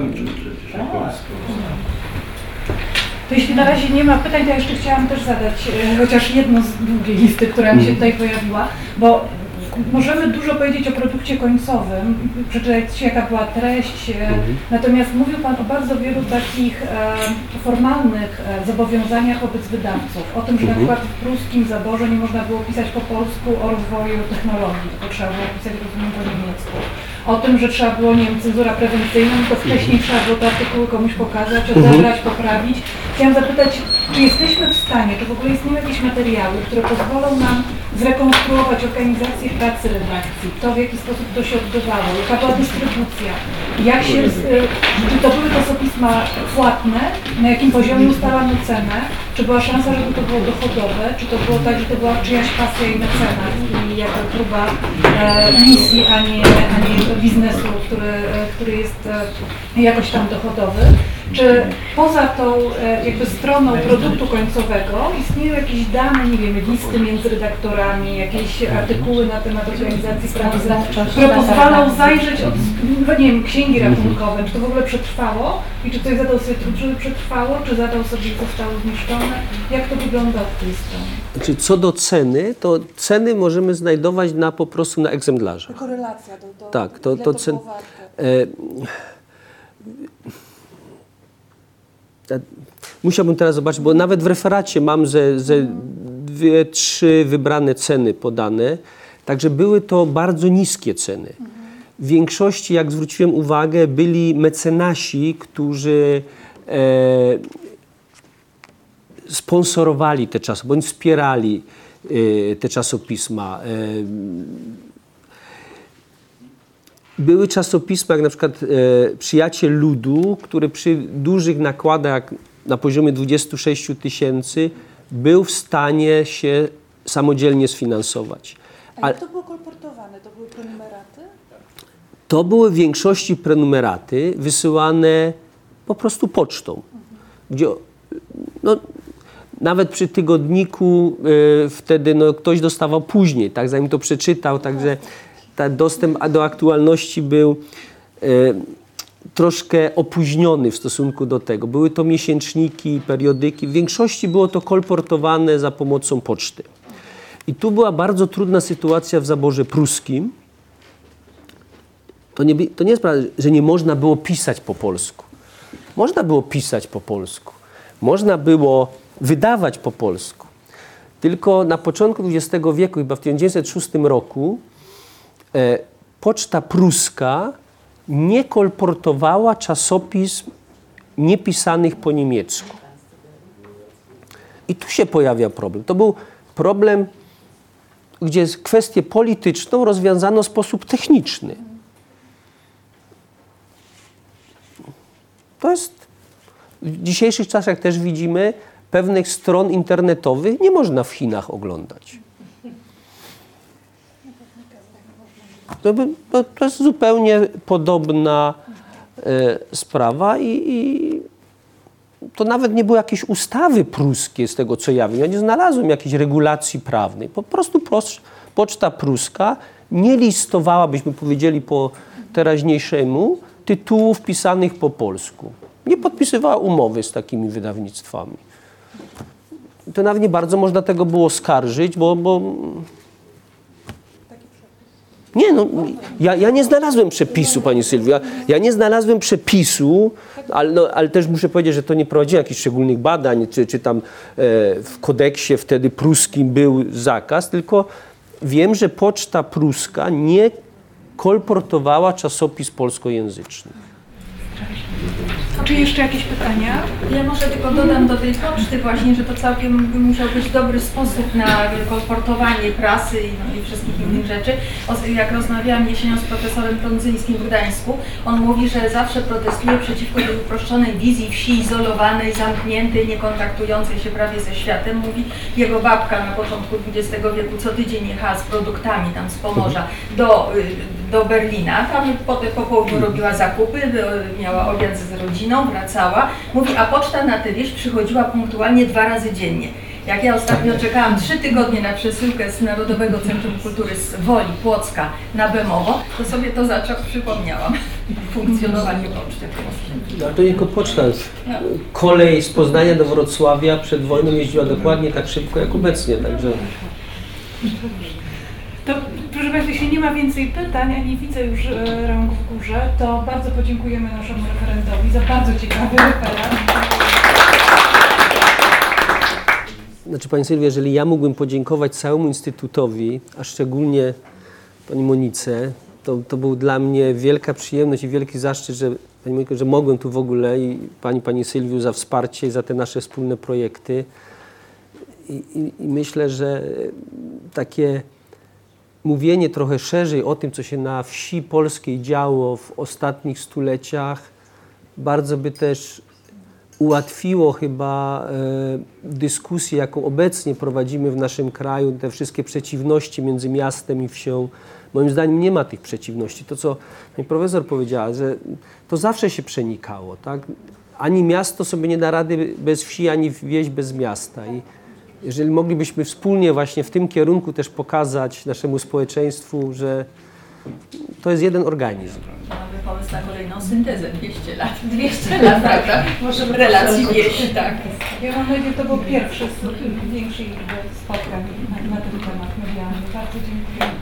To jeśli na razie nie ma pytań, to ja jeszcze chciałam też zadać e, chociaż jedno z długiej listy, która mi się tutaj pojawiła, bo możemy dużo powiedzieć o produkcie końcowym, przeczytać jaka była treść, e, natomiast mówił Pan o bardzo wielu takich e, formalnych e, zobowiązaniach wobec wydawców, o tym, że na przykład w pruskim zaborze nie można było pisać po polsku o rozwoju technologii, tylko trzeba było pisać rozumiem po niemiecku. O tym, że trzeba było, nie wiem, cenzura prewencyjna, no to wcześniej trzeba było te artykuły komuś pokazać, odebrać, poprawić. Chciałam zapytać, czy jesteśmy w stanie, czy w ogóle istnieją jakieś materiały, które pozwolą nam zrekonstruować organizację pracy redakcji, to w jaki sposób to się odbywało, jaka była dystrybucja, jak się, czy to były czasopisma płatne, na jakim poziomie ustalano cenę, czy była szansa, żeby to było dochodowe, czy to było tak, że to była czyjaś pasja i mecenat i jaka próba e, misji, a nie, a nie biznesu, który, który jest e, jakoś tam dochodowy. Czy poza tą e, jakby stroną produktu końcowego istnieją jakieś dane, nie wiem, listy między redaktorami, jakieś artykuły na temat organizacji pracy, które pozwolą zajrzeć od, no nie wiem, księgi rachunkowe, czy to w ogóle przetrwało i czy ktoś zadał sobie trud, żeby przetrwało, czy zadał sobie zostało zniszczone? Jak to wygląda od tej strony? Znaczy, co do ceny, to ceny możemy znajdować na, po prostu na egzemplarzu. Korelacja do, do Tak, to, ile to cen... e, musiałbym teraz zobaczyć, bo nawet w referacie mam ze, ze dwie, trzy wybrane ceny podane, także były to bardzo niskie ceny. W większości, jak zwróciłem uwagę, byli mecenasi, którzy e, sponsorowali te czasy, bądź wspierali e, te czasopisma. E, były czasopisma, jak na przykład e, Przyjaciel Ludu, który przy dużych nakładach na poziomie 26 tysięcy był w stanie się samodzielnie sfinansować. Ale jak to było kolportowane? To były prenumeraty? to były w większości prenumeraty wysyłane po prostu pocztą, gdzie no, nawet przy tygodniku y, wtedy no, ktoś dostawał później, tak, zanim to przeczytał, także ten dostęp do aktualności był y, troszkę opóźniony w stosunku do tego. Były to miesięczniki, periodyki. W większości było to kolportowane za pomocą poczty. I tu była bardzo trudna sytuacja w zaborze pruskim. To nie, to nie jest prawda, że nie można było pisać po polsku. Można było pisać po polsku. Można było wydawać po polsku. Tylko na początku XX wieku, chyba w 1906 roku, e, poczta pruska nie kolportowała czasopism niepisanych po niemiecku. I tu się pojawia problem. To był problem, gdzie kwestię polityczną rozwiązano w sposób techniczny. To jest w dzisiejszych czasach też widzimy, pewnych stron internetowych nie można w Chinach oglądać. To, by, to, jest zupełnie podobna e, sprawa i, i to nawet nie były jakieś ustawy pruskie z tego, co ja wiem. Ja nie znalazłem jakiejś regulacji prawnej. Po prostu pros- poczta pruska nie listowała, byśmy powiedzieli po teraźniejszemu, tytułów pisanych po polsku. Nie podpisywała umowy z takimi wydawnictwami. To nawet nie bardzo można tego było skarżyć, bo, bo no, ja, ja nie znalazłem przepisu, Pani Sylwia. Ja nie znalazłem przepisu, ale, no, ale też muszę powiedzieć, że to nie prowadziłem jakichś szczególnych badań, czy, czy tam e, w kodeksie wtedy pruskim był zakaz, tylko wiem, że poczta pruska nie kolportowała czasopis polskojęzycznych. A czy jeszcze jakieś pytania? Ja może tylko dodam do tej poczty właśnie, że to całkiem by musiał być dobry sposób na kolportowanie prasy i, no, i wszystkich innych rzeczy. O- Jak rozmawiałam jesienią z profesorem Prądzyńskim w Gdańsku, on mówi, że zawsze protestuje przeciwko tej uproszczonej wizji wsi izolowanej, zamkniętej, nie kontaktującej się prawie ze światem. Mówi, jego babka na początku XX wieku co tydzień jechała z produktami tam z Pomorza do, y, do Berlina, tam potem po południu robiła zakupy, miała obiad z rodziną, wracała. Mówi, a poczta na tę wieś przychodziła punktualnie dwa razy dziennie. Jak ja ostatnio czekałam trzy tygodnie na przesyłkę z Narodowego Centrum Kultury z Woli, Płocka na Bemowo, to sobie to zaczął, przypomniałam, funkcjonowanie poczty. No, ale to nie tylko poczta. Kolej z Poznania do Wrocławia przed wojną jeździła dokładnie tak szybko jak obecnie, także... To proszę Państwa, jeśli nie ma więcej pytań, a nie widzę już e, rąk w górze, to bardzo podziękujemy naszemu referentowi za bardzo ciekawy referat. Znaczy Pani Sylwia, jeżeli ja mógłbym podziękować całemu Instytutowi, a szczególnie Pani Monice, to, to był dla mnie wielka przyjemność i wielki zaszczyt, że, Pani Moniko, że mogłem tu w ogóle i Pani, Pani Sylwiu za wsparcie i za te nasze wspólne projekty. I, i, i myślę, że takie mówienie trochę szerzej o tym, co się na wsi polskiej działo w ostatnich stuleciach, bardzo by też ułatwiło chyba e, dyskusję, jaką obecnie prowadzimy w naszym kraju, te wszystkie przeciwności między miastem i wsią. Moim zdaniem nie ma tych przeciwności. To, co pani profesor powiedziała, że to zawsze się przenikało. Tak? Ani miasto sobie nie da rady bez wsi, ani wieś bez miasta. I jeżeli moglibyśmy wspólnie właśnie w tym kierunku też pokazać naszemu społeczeństwu, że to jest jeden organizm. Mamy pomysł na kolejną syntezę 200 lat. 200 lat, prawda? Możemy relacji wieś, tak. Ja mam nadzieję, że to był pierwszy z większej liczby spotkań na, na ten temat medialny. Bardzo dziękuję.